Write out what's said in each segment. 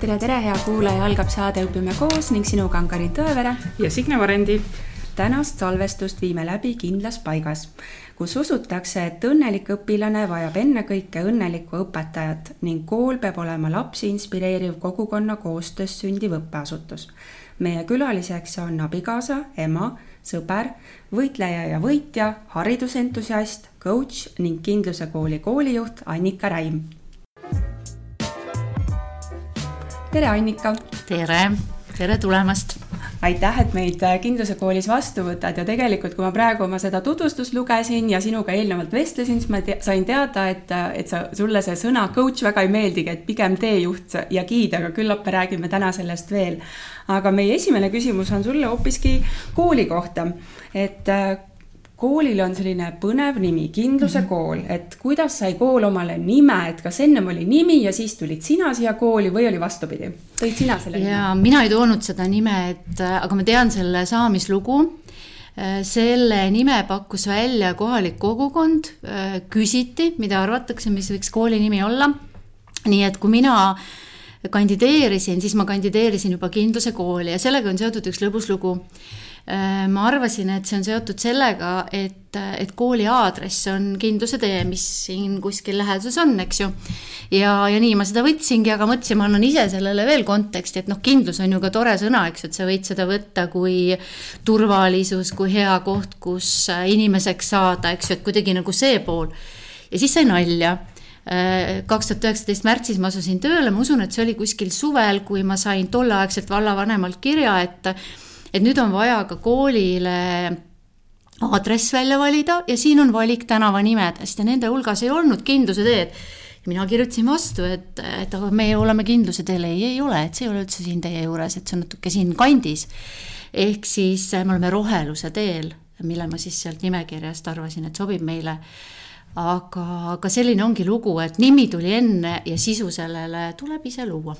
tere, tere, hea kuulaja, algab saade Õpime koos ning sinuga on Karin Tõevere ja Signe Varendi. tänast salvestust viime läbi kindlas paigas, kus usutakse, et õnnelik õpilane vajab ennekõike õnnelikku õpetajat ning kool peab olema lapsi inspireeriv kogukonna koostöös sündiv õppeasutus. meie külaliseks on abikaasa, ema, sõber, võitleja ja võitja, haridusentusiast, coach ning Kindluse kooli koolijuht Annika Räim tere, Annika. tere, tere tulemast. aitäh, et meid äh, Kindluse koolis vastu võtad ja tegelikult, kui ma praegu oma seda tutvustust lugesin ja sinuga eelnevalt vestlesin, siis ma te sain teada, et, äh, et sa, sulle see sõna coach väga ei meeldigi, et pigem teejuht ja giid, aga küllap me räägime täna sellest veel. aga meie esimene küsimus on sulle hoopiski kooli kohta, et äh, koolil on selline põnev nimi, Kindluse -hmm. kool, et kuidas sai kool omale nime, et kas ennem oli nimi ja siis tulid sina siia kooli või oli vastupidi? tõid sina selle nime? ja mina ei toonud seda nime, et aga ma tean selle saamislugu. selle nime pakkus välja kohalik kogukond, küsiti, mida arvatakse, mis võiks kooli nimi olla. nii et kui mina kandideerisin, siis ma kandideerisin juba Kindluse kooli ja sellega on seotud üks lõbus lugu ma arvasin, et see on seotud sellega, et, et kooli aadress on Kindluse tee, mis siin kuskil läheduses on, eks ju. ja, ja nii ma seda võtsingi, aga mõtlesin, ma annan ise sellele veel konteksti, et noh, kindlus on ju ka tore sõna, eks ju, et sa võid seda võtta kui turvalisus, kui hea koht, kus inimeseks saada, eks ju, et kuidagi nagu see pool. ja siis sai nalja äh, kaks tuhat üheksateist märtsis ma asusin tööle, ma usun, et see oli kuskil suvel, kui ma sain tolleaegselt vallavanemalt kirja, et et nüüd on vaja ka koolile aadress välja valida ja siin on valik tänavanimedest ja nende hulgas ei olnud Kindluse teed. mina kirjutasin vastu, et, et aga me oleme Kindluse teel, ei, ei ole, et see ei ole üldse siin teie juures, et see on natuke siin kandis. ehk siis me oleme Roheluse teel, mille ma siis sealt nimekirjast arvasin, et sobib meile aga, aga selline ongi lugu, et nimi tuli enne ja sisu sellele tuleb ise luua.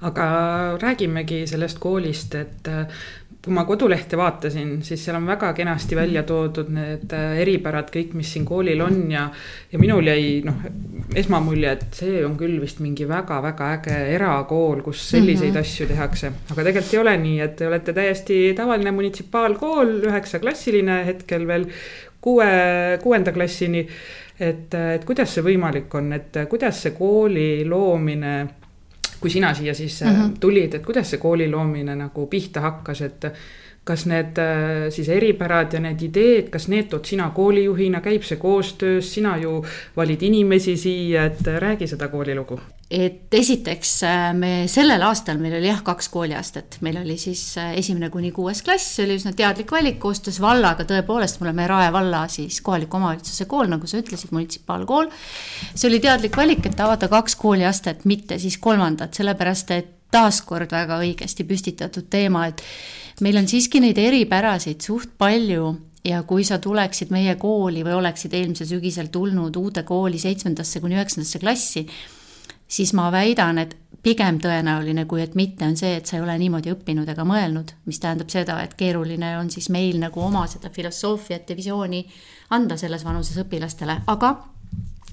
aga räägimegi sellest koolist, et kui ma kodulehte vaatasin, siis seal on väga kenasti välja toodud need äh, eripärad, kõik, mis siin koolil on ja. ja minul jäi noh, esmamulje, et see on küll vist mingi väga-väga äge erakool, kus selliseid mm -hmm. asju tehakse. aga tegelikult ei ole nii, et te olete täiesti tavaline munitsipaalkool, üheksaklassiline hetkel veel kuue, kuuenda klassini. et, et kuidas see võimalik on, et kuidas see kooli loomine kui sina siia siis mm -hmm. tulid, et kuidas see kooli loomine nagu pihta hakkas, et kas need äh, siis eripärad ja need ideed, kas need tood sina koolijuhina, käib see koostöös, sina ju valid inimesi siia, et räägi seda koolilugu et esiteks äh, me sellel aastal meil oli jah, kaks kooliastet, meil oli siis äh, esimene kuni kuues klass, see oli üsna teadlik valik koostöös vallaga, tõepoolest, me oleme Rae valla siis kohaliku omavalitsuse kool, nagu sa ütlesid, munitsipaalkool. see oli teadlik valik, et avada kaks kooliastet, mitte siis kolmandat, sellepärast et taaskord väga õigesti püstitatud teema, et meil on siiski neid eripärasid suht palju ja kui sa tuleksid meie kooli või oleksid eelmisel sügisel tulnud uude kooli seitsmendasse kuni üheksandasse klassi siis ma väidan, et pigem tõenäoline, kui et mitte, on see, et sa ei ole niimoodi õppinud ega mõelnud, mis tähendab seda, et keeruline on siis meil nagu oma seda filosoofiat ja visiooni anda selles vanuses õpilastele, aga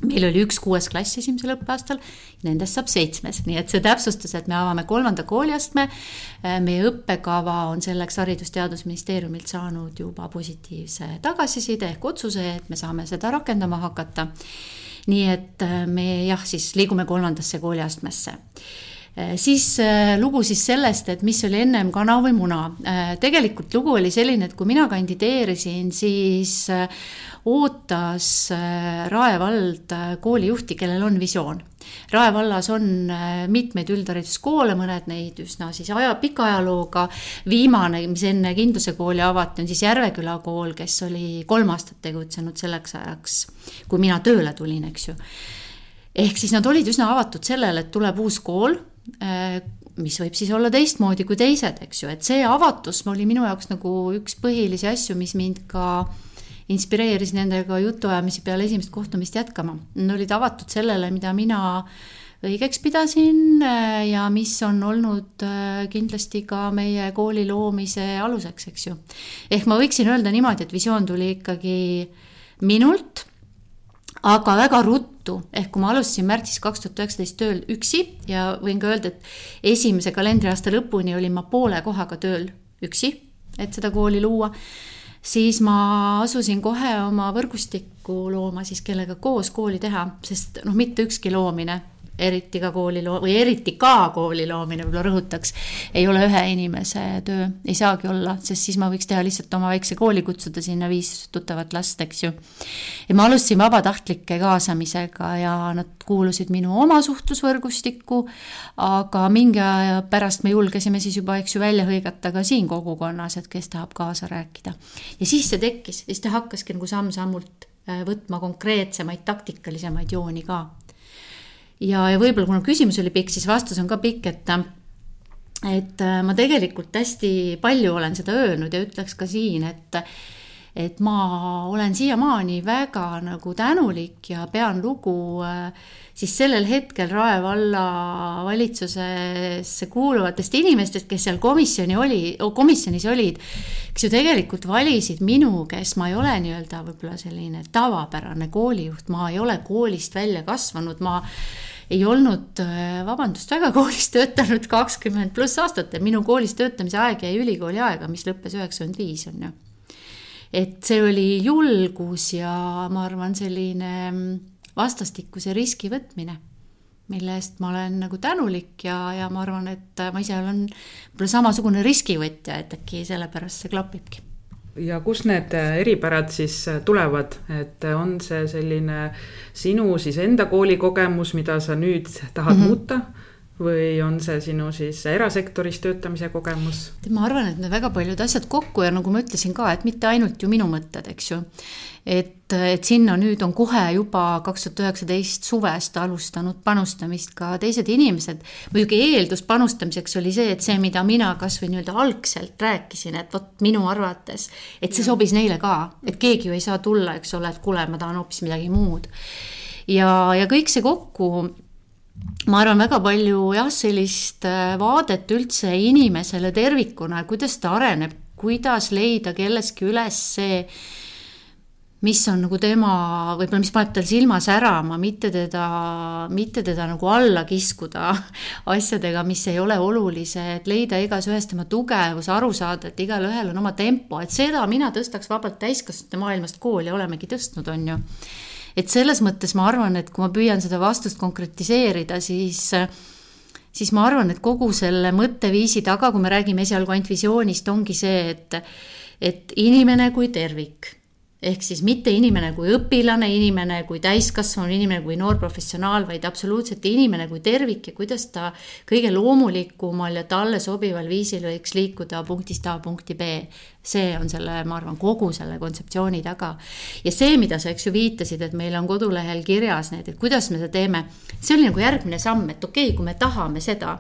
meil oli üks kuues klass esimesel õppeaastal, nendest saab seitsmes, nii et see täpsustus, et me avame kolmanda kooliastme. meie õppekava on selleks Haridus-Teadusministeeriumilt saanud juba positiivse tagasiside ehk otsuse, et me saame seda rakendama hakata nii et äh, me jah, siis liigume kolmandasse kooliastmesse siis äh, lugu siis sellest, et mis oli ennem kana või muna. tegelikult lugu oli selline, et kui mina kandideerisin, siis ootas Rae vald koolijuhti, kellel on visioon Rae vallas on äh, mitmeid üldhariduskoole, mõned neid üsna siis aja, pika ajalooga. viimane, mis enne Kindluse kooli avati, on siis Järveküla kool, kes oli kolm aastat tegutsenud selleks ajaks, kui mina tööle tulin, eks ju. ehk siis nad olid üsna avatud sellele, et tuleb uus kool äh, mis võib siis olla teistmoodi kui teised, eks ju, et see avatus oli minu jaoks nagu üks põhilisi asju, mis mind ka äh, inspireeris nendega jutuajamisi peale esimest kohtumist jätkama. Nad olid avatud sellele, mida mina õigeks pidasin äh, ja mis on olnud äh, kindlasti ka meie kooli loomise aluseks, eks ju. ehk ma võiksin öelda niimoodi, et visioon tuli ikkagi minult, aga väga ruttu, ehk kui ma alustasin märtsis kaks tuhat üheksateist tööl üksi ja võin ka öelda, et esimese kalendriaasta lõpuni olin ma poole kohaga tööl üksi, et seda kooli luua, siis ma asusin kohe oma võrgustikku looma siis, kellega koos kooli teha, sest noh, mitte ükski loomine eriti ka kooli loo- või eriti ka kooli loomine, võib-olla rõhutaks, ei ole ühe inimese töö, ei saagi olla, sest siis ma võiks teha lihtsalt oma väikse kooli, kutsuda sinna viis tuttavat last, eks ju. ja ma alustasin vabatahtlike kaasamisega ja nad kuulusid minu oma suhtlusvõrgustikku, aga mingi aja pärast me julgesime siis juba, eks ju, välja hõigata ka siin kogukonnas, et kes tahab kaasa rääkida. ja siis see tekkis, siis ta hakkaski nagu samm-sammult äh, võtma konkreetsemaid taktikalisemaid jooni ka ja, ja võib-olla kuna küsimus oli pikk, siis vastus on ka pikk, et et äh, ma tegelikult hästi palju olen seda öelnud ja ütleks ka siin, et et ma olen siiamaani väga nagu tänulik ja pean lugu äh, siis sellel hetkel Rae valla valitsusesse kuuluvatest inimestest, kes seal komisjoni oli, komisjonis olid, kes ju tegelikult valisid minu, kes ma ei ole nii-öelda võib-olla selline tavapärane koolijuht, ma ei ole koolist välja kasvanud, ma ei olnud, äh, vabandust väga, koolis töötanud kakskümmend pluss aastat, et minu koolis töötamise aeg jäi ülikooli aega, mis lõppes üheksakümmend viis, on ju. et see oli julgus ja ma arvan, selline mm, vastastikuse riski võtmine, mille eest ma olen nagu tänulik ja, ja ma arvan, et ma ise olen võib-olla samasugune riskivõtja, et äkki sellepärast see klapibki ja kust need äh, eripärad siis äh, tulevad, et äh, on see selline sinu siis enda koolikogemus, mida sa nüüd tahad mm -hmm. muuta? Või on see sinu siis erasektoris töötamise kogemus? ma arvan, et need väga paljud asjad kokku ja nagu ma ütlesin ka, et mitte ainult ju minu mõtted, eks ju et, et sinna nüüd on kohe juba kaks tuhat üheksateist suvest alustanud panustamist ka teised inimesed. muidugi eeldus panustamiseks oli see, et see, mida mina kasvõi nii-öelda algselt rääkisin, et vot minu arvates, et see sobis neile ka, et keegi ju ei saa tulla, eks ole, et kuule, ma tahan hoopis midagi muud. ja, ja kõik see kokku ma arvan, väga palju jah, sellist äh, vaadet üldse inimesele tervikuna, kuidas ta areneb, kuidas leida kelleski üles see mis on nagu tema, võib-olla mis paneb tal silma särama, mitte teda, mitte teda nagu alla kiskuda asjadega, mis ei ole olulised, leida igas ühes tema tugevus, aru saada, et igalühel on oma tempo, et seda mina tõstaks vabalt täiskasvanute maailmast kooli, olemegi tõstnud, on ju. Et selles mõttes ma arvan, et kui ma püüan seda vastust konkretiseerida, siis siis ma arvan, et kogu selle mõtteviisi taga, kui me räägime esialgu ainult visioonist, ongi see, et et inimene kui tervik. Ehk siis mitte inimene kui õpilane, inimene kui täiskasvanu, inimene kui noor professionaal, vaid absoluutselt inimene kui tervik ja kuidas ta kõige loomulikumal ja talle sobival viisil võiks liikuda punktist A punkti B see on selle, ma arvan, kogu selle kontseptsiooni taga. ja see, mida sa, eks ju, viitasid, et meil on kodulehel kirjas need, et kuidas me seda teeme, see oli nagu järgmine samm, et okei okay,, kui me tahame seda,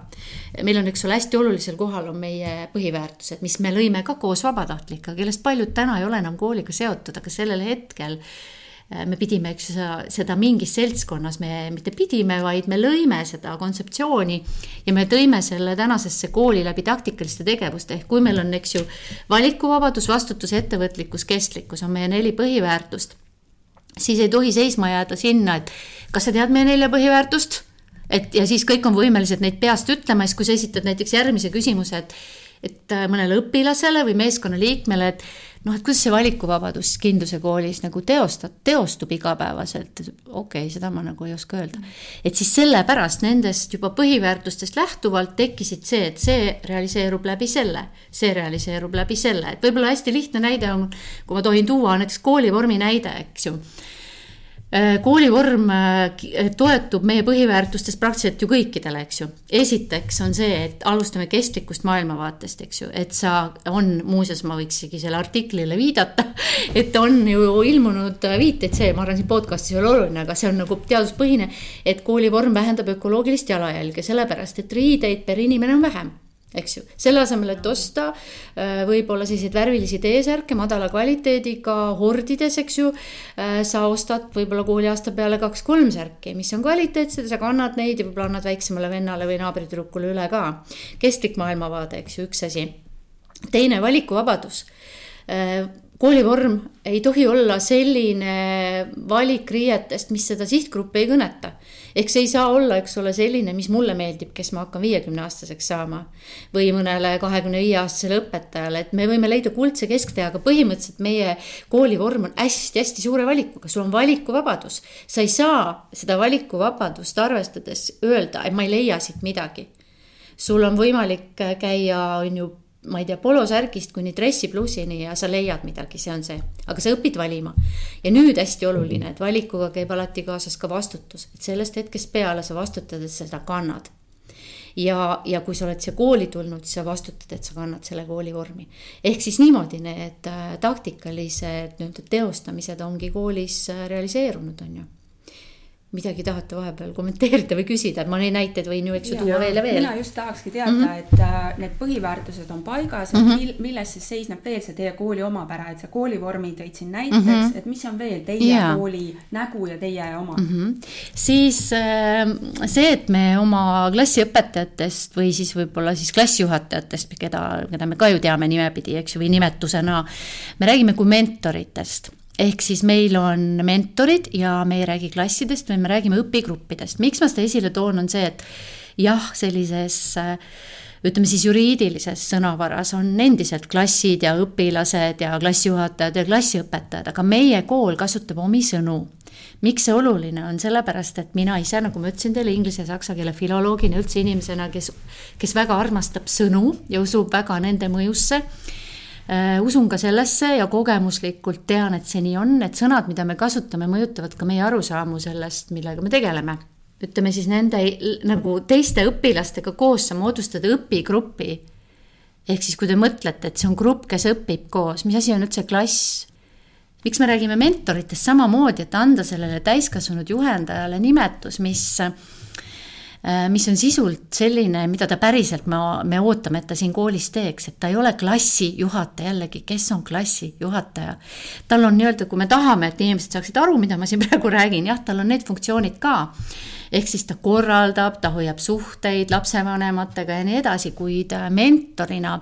meil on, eks ole, hästi olulisel kohal on meie põhiväärtused, mis me lõime ka koos vabatahtlikega, kellest paljud täna ei ole enam kooliga seotud, aga sellel hetkel me pidime, eks ju, seda mingis seltskonnas, me mitte pidime, vaid me lõime seda kontseptsiooni ja me tõime selle tänasesse kooli läbi taktikaliste tegevuste, ehk kui meil on, eks ju, valikuvabadus, vastutus, ettevõtlikkus, kestlikkus on meie neli põhiväärtust, siis ei tohi seisma jääda sinna, et kas sa tead meie nelja põhiväärtust? et ja siis kõik on võimelised neid peast ütlema, siis kui sa esitad näiteks järgmise küsimuse, et et äh, mõnele õpilasele või meeskonnaliikmele, et noh, et kuidas see valikuvabadus Kindluse koolis nagu teostab, teostub igapäevaselt, okei okay,, seda ma nagu ei oska öelda. et siis sellepärast nendest juba põhiväärtustest lähtuvalt tekkisid see, et see realiseerub läbi selle, see realiseerub läbi selle, et võib-olla hästi lihtne näide on, kui ma tohin tuua näiteks koolivormi näide, eks ju koolivorm äh, toetub meie põhiväärtustest praktiliselt ju kõikidele, eks ju. esiteks on see, et alustame kestlikust maailmavaatest, eks ju, et sa, on muuseas, ma võiksigi selle artiklile viidata, et on ju ilmunud viiteid, see, ma arvan, siin podcast'is ei ole oluline, aga see on nagu teaduspõhine, et koolivorm vähendab ökoloogilist jalajälge, sellepärast et riideid per inimene on vähem eks ju, selle asemel, et osta äh, võib-olla selliseid värvilisi T-särke madala kvaliteediga hordides, eks ju. Äh, sa ostad võib-olla kooliaasta peale kaks-kolm särki, mis on kvaliteetsed, sa kannad neid ja võib-olla annad väiksemale vennale või naabritüdrukule üle ka. kestlik maailmavaade, eks ju, üks asi. teine valikuvabadus äh, koolivorm ei tohi olla selline valik riietest, mis seda sihtgruppi ei kõneta. Ehk see ei saa olla, eks ole, selline, mis mulle meeldib, kes ma hakkan viiekümne aastaseks saama. või mõnele kahekümne viie aastasele õpetajale, et me võime leida kuldse kesktee, aga põhimõtteliselt meie koolivorm on hästi-hästi suure valikuga, sul on valikuvabadus. sa ei saa seda valikuvabadust arvestades öelda, et ma ei leia siit midagi sul on võimalik käia, on ju, ma ei tea, polosärgist kuni dressiplussini ja sa leiad midagi, see on see. aga sa õpid valima. ja nüüd hästi oluline, et valikuga käib alati kaasas ka vastutus, et sellest hetkest peale sa vastutad, et seda kannad ja, ja kui sa oled siia kooli tulnud, siis sa vastutad, et sa kannad selle kooli vormi. ehk siis niimoodi need äh, taktikalised nii-öelda teostamised ongi koolis äh, realiseerunud, on ju midagi tahate vahepeal kommenteerida või küsida, et ma neid näiteid võin ju, eks ju, tuua veel ja veel. mina just tahakski teada mm, -hmm. et äh, need põhiväärtused on paigas, et mm -hmm. mil, milles siis seisneb veel see teie kooli omapära, et sa koolivormi tõid siin näiteks mm, -hmm. et mis on veel teie ja. kooli nägu ja teie oma mm? -hmm. siis äh, see, et me oma klassiõpetajatest või siis võib-olla siis klassijuhatajatest, keda, keda me ka ju teame nimepidi, eks ju, või nimetusena, me räägime kui mentoritest ehk siis meil on mentorid ja me ei räägi klassidest, vaid me räägime õpigruppidest. miks ma seda esile toon, on see, et jah, sellises ütleme siis juriidilises sõnavaras on endiselt klassid ja õpilased ja klassijuhatajad ja klassiõpetajad, aga meie kool kasutab omi sõnu. miks see oluline on, sellepärast et mina ise, nagu ma ütlesin teile, inglise ja saksa keele filoloogina, üldse inimesena, kes, kes väga armastab sõnu ja usub väga nende mõjusse Äh, usun ka sellesse ja kogemuslikult tean, et see nii on, et sõnad, mida me kasutame, mõjutavad ka meie arusaamu sellest, millega me tegeleme. ütleme siis nende nagu teiste õpilastega koos sa moodustad õpigrupi. ehk siis, kui te mõtlete, et see on grupp, kes õpib koos, mis asi on üldse klass? miks me räägime mentoritest samamoodi, et anda sellele täiskasvanud juhendajale nimetus, mis Äh, mis on sisult selline, mida ta päriselt, me, me ootame, et ta siin koolis teeks, et ta ei ole klassijuhataja, jällegi, kes on klassijuhataja. tal on nii-öelda, kui me tahame, et inimesed saaksid aru, mida ma siin praegu räägin, jah, tal on need funktsioonid ka. ehk siis ta korraldab, ta hoiab suhteid lapsevanematega ja nii edasi, kuid mentorina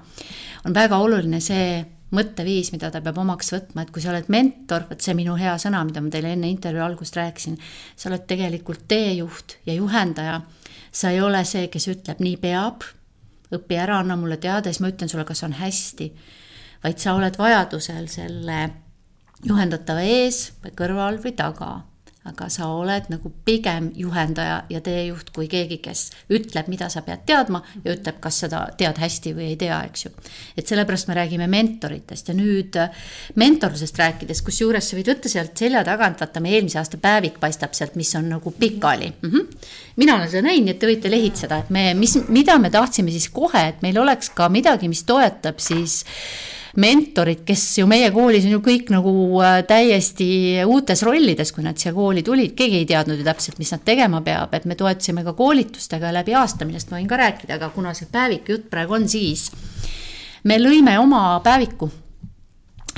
on väga oluline see mõtteviis, mida ta peab omaks võtma, et kui sa oled mentor, vot see minu hea sõna, mida ma teile enne intervjuu algust rääkisin, sa oled tegelikult teejuht ja juhendaja sa ei ole see, kes ütleb, nii peab, õpi ära, anna mulle teada, siis ma ütlen sulle, kas on hästi. vaid sa oled vajadusel selle juhendatava ees või kõrval või taga aga sa oled nagu pigem juhendaja ja teejuht kui keegi, kes ütleb, mida sa pead teadma ja ütleb, kas seda tead hästi või ei tea, eks ju. et sellepärast me räägime mentoritest ja nüüd äh, mentorlusest rääkides, kusjuures sa võid võtta sealt selja tagant, vaata, meie eelmise aasta päevik paistab sealt, mis on nagu pikali mm. -hmm. mina olen seda näinud, nii et te võite lehitseda, et me, mis, mida me tahtsime siis kohe, et meil oleks ka midagi, mis toetab siis mentorid, kes ju meie koolis on ju kõik nagu äh, täiesti uutes rollides, kui nad siia kooli tulid, keegi ei teadnud ju täpselt, mis nad tegema peab, et me toetasime ka koolitustega läbi aasta, millest ma võin ka rääkida, aga kuna see päeviku jutt praegu on, siis me lõime oma päeviku.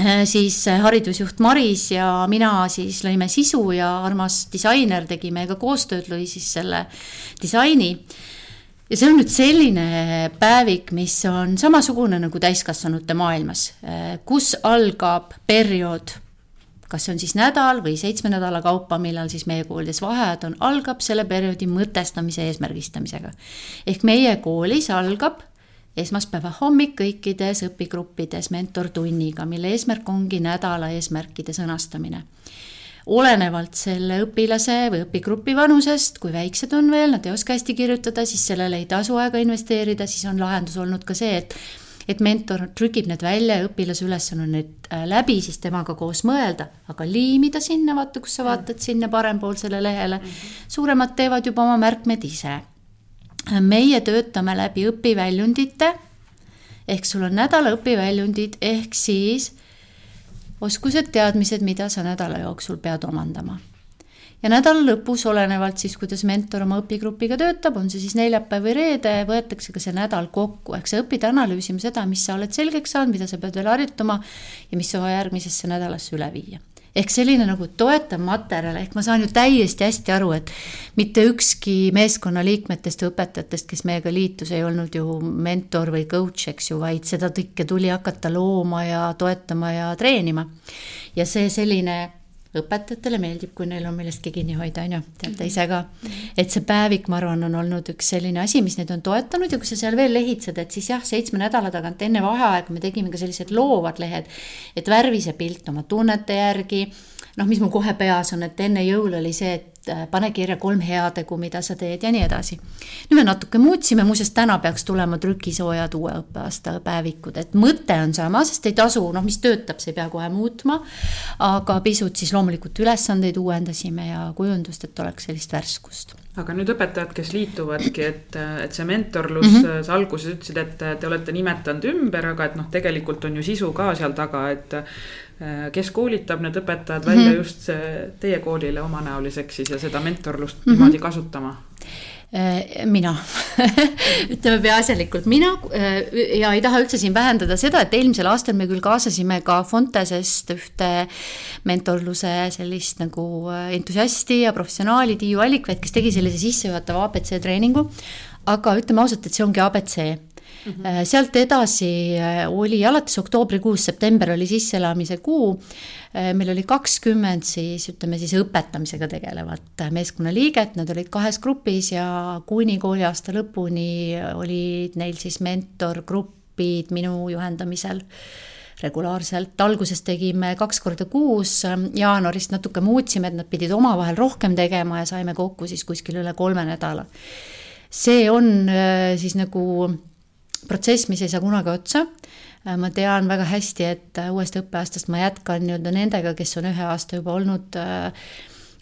Äh, siis haridusjuht Maris ja mina siis lõime sisu ja armas disainer tegi meiega koostööd, lõi siis selle disaini ja see on nüüd selline päevik, mis on samasugune nagu täiskasvanute maailmas, kus algab periood, kas see on siis nädal või seitsme nädala kaupa, millal siis meie koolides vaheajad on, algab selle perioodi mõtestamise eesmärgistamisega. ehk meie koolis algab esmaspäeva hommik kõikides õpigruppides mentortunniga, mille eesmärk ongi nädala eesmärkide sõnastamine olenevalt selle õpilase või õpigrupi vanusest, kui väiksed on veel, nad ei oska hästi kirjutada, siis sellele ei tasu aega investeerida, siis on lahendus olnud ka see, et et mentor trükib need välja ja õpilase ülesanne on need äh, läbi siis temaga koos mõelda, aga liimida sinna, vaata, kus sa vaatad sinna parempoolsele lehele. suuremad teevad juba oma märkmed ise. meie töötame läbi õpiväljundite ehk sul on nädala õpiväljundid ehk siis oskused, teadmised, mida sa nädala jooksul pead omandama. ja nädala lõpus, olenevalt siis, kuidas mentor oma õpigrupiga töötab, on see siis neljapäev või reede, võetakse ka see nädal kokku, ehk sa õpid analüüsima seda, mis sa oled selgeks saanud, mida sa pead veel harjutama ja mis sa järgmisesse nädalasse üle viia ehk selline nagu toetav materjal, ehk ma saan ju täiesti hästi aru, et mitte ükski meeskonna liikmetest ja õpetajatest, kes meiega liitus, ei olnud ju mentor või coach, eks ju, vaid seda kõike tuli hakata looma ja toetama ja treenima. ja see selline õpetajatele meeldib, kui neil on millestki kinni hoida, on ju, teate ise ka. et see päevik, ma arvan, on olnud üks selline asi, mis neid on toetanud ja kui sa seal veel lehitsed, et siis jah, seitsme nädala tagant enne vaheaega me tegime ka sellised loovad lehed, et värvi see pilt oma tunnete järgi. Noh, mis mul kohe peas on, et enne jõule oli see, et pane kirja kolm heategu, mida sa teed ja nii edasi. nüüd me natuke muutsime, muuseas täna peaks tulema trükisoojad uue õppeaasta päevikud, et mõte on sama, sest ei tasu, noh, mis töötab, see ei pea kohe muutma. aga pisut siis loomulikult ülesandeid uuendasime ja kujundust, et oleks sellist värskust aga nüüd õpetajad, kes liituvadki, et, et see mentorlus mm, -hmm. sa alguses ütlesid, et te olete nimetanud ümber, aga et noh, tegelikult on ju sisu ka seal taga, et Äh, kes koolitab need õpetajad välja mm -hmm. just teie koolile omanäoliseks siis ja seda mentorlust mm -hmm. niimoodi kasutama? Äh, mina ütleme peaasjalikult mina äh, ja ei taha üldse siin vähendada seda, et eelmisel aastal me küll kaasasime ka Fontesest ühte mentorluse sellist nagu entusiasti ja professionaali Tiiu Allikvet, kes tegi sellise sissejuhatava abc treeningu. aga ütleme ausalt, et see ongi abc Mm -hmm. sealt edasi äh, oli alates oktoobrikuust, september oli sisseelamise kuu. Äh, meil oli kakskümmend siis ütleme siis õpetamisega tegelevat meeskonnaliiget, nad olid kahes grupis ja kuni kooliaasta lõpuni olid neil siis mentorgrupid minu juhendamisel regulaarselt, alguses tegime kaks korda kuus, jaanuarist natuke muutsime, et nad pidid omavahel rohkem tegema ja saime kokku siis kuskil üle kolme nädala. see on siis nagu protsess, mis ei saa kunagi otsa. Äh, ma tean väga hästi, et äh, uuest õppeaastast ma jätkan nii-öelda nendega, kes on ühe aasta juba olnud äh,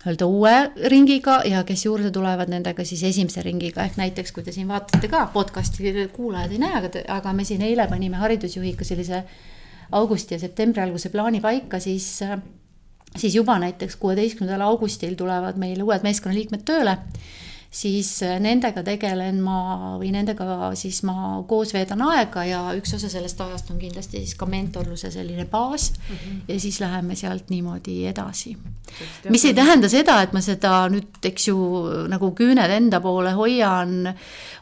nii-öelda uue ringiga ja kes juurde tulevad nendega siis esimese ringiga, ehk näiteks kui te siin vaatate ka podcast'i kuulajad ei näe, aga, aga me siin eile panime haridusjuhiga sellise augusti ja septembri alguse plaani paika, siis siis juba näiteks kuueteistkümnendal augustil tulevad meil uued meeskonnaliikmed tööle siis äh, nendega tegelen ma või nendega siis ma koos veedan aega ja üks osa sellest ajast on kindlasti siis ka mentorluse selline baas mm. -hmm. ja siis läheme sealt niimoodi edasi. mis ei tähenda seda, et ma seda nüüd, eks ju, nagu küüned enda poole hoian,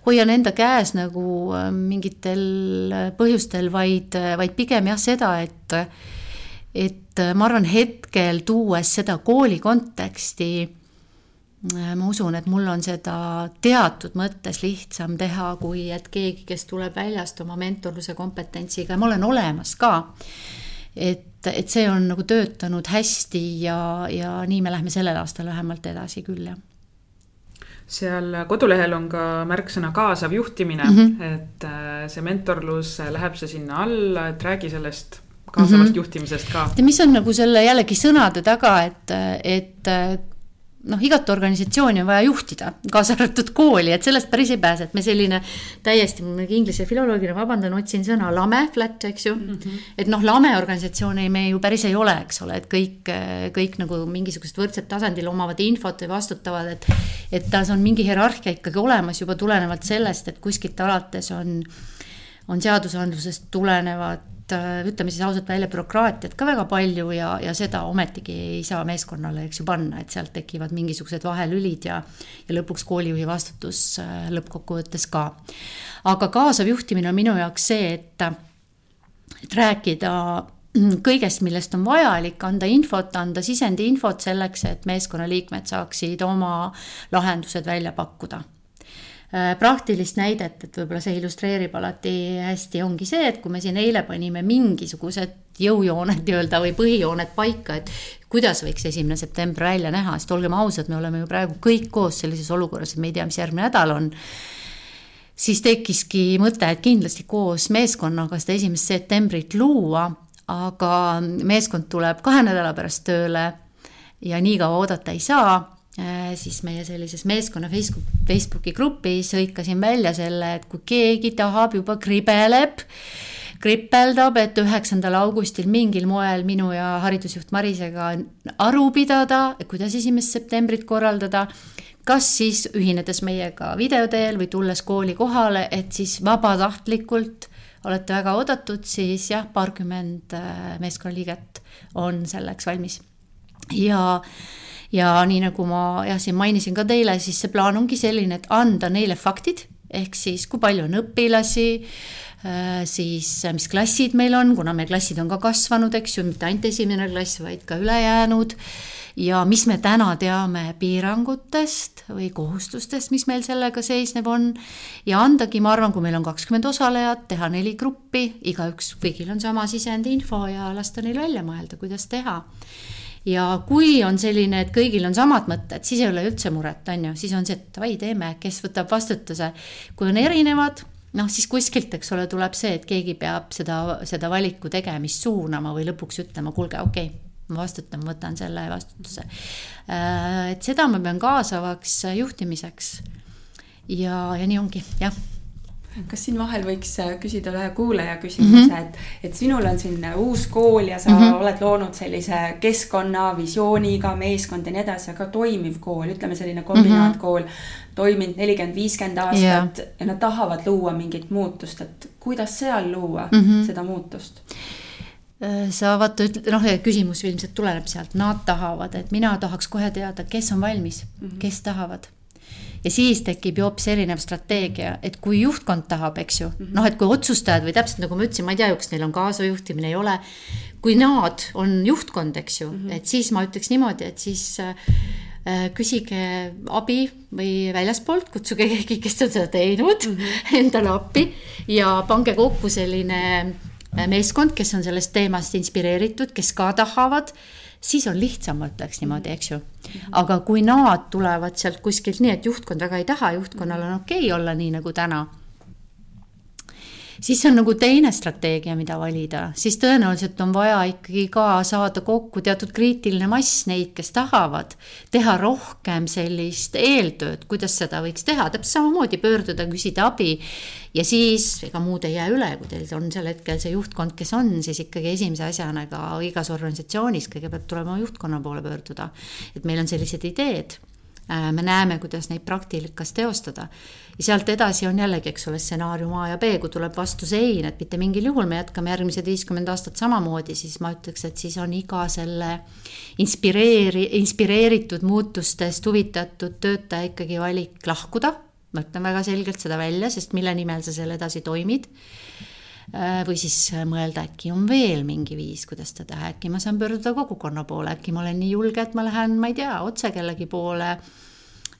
hoian enda käes nagu äh, mingitel põhjustel, vaid, vaid pigem jah, seda, et et ma arvan, hetkel tuues seda kooli konteksti Äh, ma usun, et mul on seda teatud mõttes lihtsam teha, kui et keegi, kes tuleb väljast oma mentorluse kompetentsiga ja ma olen olemas ka. et, et see on nagu töötanud hästi ja, ja nii me lähme sellel aastal vähemalt edasi küll, jah seal kodulehel on ka märksõna kaasav juhtimine mm, -hmm. et äh, see mentorlus, läheb see sinna alla, et räägi sellest kaasavast mm -hmm. juhtimisest ka. mis on nagu selle jällegi sõnade taga, et, et noh, igat organisatsiooni on vaja juhtida, kaasa arvatud kooli, et sellest päris ei pääse, et me selline täiesti, ma inglise filoloogina vabandan, otsin sõna lame, flat, eks ju mm. -hmm. et noh, lame organisatsiooni me ju päris ei ole, eks ole, et kõik, kõik nagu mingisugused võrdsed tasandil omavad infot või vastutavad, et. et tas on mingi hierarhia ikkagi olemas juba tulenevalt sellest, et kuskilt alates on, on seadusandlusest tulenevad ütleme siis ausalt välja, bürokraatiat ka väga palju ja, ja seda ometigi ei saa meeskonnale, eks ju, panna, et sealt tekivad mingisugused vahelülid ja ja lõpuks koolijuhi vastutus äh, lõppkokkuvõttes ka. aga kaasav juhtimine on minu jaoks see, et, et rääkida kõigest, millest on vajalik, anda infot, anda sisendi infot selleks, et meeskonnaliikmed saaksid oma lahendused välja pakkuda Äh, praktilist näidet, et võib-olla see illustreerib alati hästi, ongi see, et kui me siin eile panime mingisugused jõujooned nii-öelda või põhijooned paika, et kuidas võiks esimene september välja näha, sest olgem ausad, me oleme ju praegu kõik koos sellises olukorras, et me ei tea, mis järgmine nädal on siis tekkiski mõte, et kindlasti koos meeskonnaga seda esimest septembrit luua, aga meeskond tuleb kahe nädala pärast tööle ja nii kaua oodata ei saa. Äh, siis meie sellises meeskonna Facebook, Facebooki grupis hõikasin välja selle, et kui keegi tahab juba kribeleb, kripeldab, et üheksandal augustil mingil moel minu ja haridusjuht Marisega aru pidada, kuidas esimest septembrit korraldada, kas siis ühinedes meiega video teel või tulles kooli kohale, et siis vabatahtlikult olete väga oodatud, siis jah, paarkümmend äh, meeskonnaliiget on selleks valmis. Ja ja nii nagu ma jah, siin mainisin ka teile, siis see plaan ongi selline, et anda neile faktid, ehk siis kui palju on õpilasi, äh, siis äh, mis klassid meil on, kuna meil klassid on ka kasvanud, eks ju, mitte ainult esimene klass, vaid ka ülejäänud. Ja mis me täna teame piirangutest või kohustustest, mis meil sellega seisneb on. ja andagi, ma arvan, kui meil on kakskümmend osalejat, teha neli gruppi, igaüks, kõigil on sama sisendinfo ja lasta neil välja mõelda, kuidas teha ja kui on selline, et kõigil on samad mõtted, siis ei ole üldse muret, on ju, siis on see, et davai, teeme, kes võtab vastutuse. kui on erinevad, noh, siis kuskilt, eks ole, tuleb see, et keegi peab seda, seda valiku tegemist suunama või lõpuks ütlema, kuulge, okei okay, ma vastutan, võtan selle vastutuse. Äh, et seda ma pean kaasavaks juhtimiseks. ja, ja nii ongi, jah kas siin vahel võiks äh, küsida ühe kuulaja küsimuse mm, -hmm. et, et sinul on siin uus kool ja sa mm -hmm. oled loonud sellise keskkonna, visiooniga meeskond ja nii edasi, aga toimiv kool, ütleme selline kombinaatkool mm, -hmm. toiminud nelikümmend, viiskümmend aastat yeah. ja nad tahavad luua mingit muutust, et kuidas seal luua mm -hmm. seda muutust? Äh, sa vaata, noh, küsimus ilmselt tuleneb sealt, nad tahavad, et mina tahaks kohe teada, kes on valmis mm, -hmm. kes tahavad ja siis tekib ju hoopis erinev strateegia, et kui juhtkond tahab, eks ju mm -hmm., noh, et kui otsustajad või täpselt nagu ma ütlesin, ma ei tea, kas neil on kaasajuhtimine, ei ole. kui nad on juhtkond, eks ju mm, -hmm. et siis ma ütleks niimoodi, et siis äh, küsige abi või väljaspoolt, kutsuge keegi, kes on seda teinud mm -hmm. endale appi ja pange kokku selline äh, meeskond, kes on sellest teemast inspireeritud, kes ka tahavad siis on lihtsam, ma ütleks niimoodi, eks ju. aga kui nad tulevad sealt kuskilt nii, et juhtkond väga ei taha, juhtkonnal on okei okay olla nii nagu täna siis on nagu teine strateegia, mida valida, siis tõenäoliselt on vaja ikkagi ka saada kokku teatud kriitiline mass neid, kes tahavad teha rohkem sellist eeltööd, kuidas seda võiks teha, täpselt samamoodi pöörduda, küsida abi. ja siis ega muud ei jää üle, kui teil on sel hetkel see juhtkond, kes on, siis ikkagi esimese asjana ka igas organisatsioonis kõigepealt tuleb oma juhtkonna poole pöörduda. et meil on sellised ideed Äh, me näeme, kuidas neid praktikas teostada. Ja sealt edasi on jällegi, eks ole, stsenaarium A ja B, kui tuleb vastu sein, et mitte mingil juhul me jätkame järgmised viiskümmend aastat samamoodi, siis ma ütleks, et siis on iga selle inspireeri-, inspireeritud muutustest huvitatud töötaja ikkagi valik lahkuda. ma ütlen väga selgelt seda välja, sest mille nimel sa seal edasi toimid. Äh, või siis mõelda, äkki on veel mingi viis, kuidas seda teha, äkki ma saan pöörduda kogukonna poole, äkki ma olen nii julge, et ma lähen, ma ei tea, otse kellegi poole,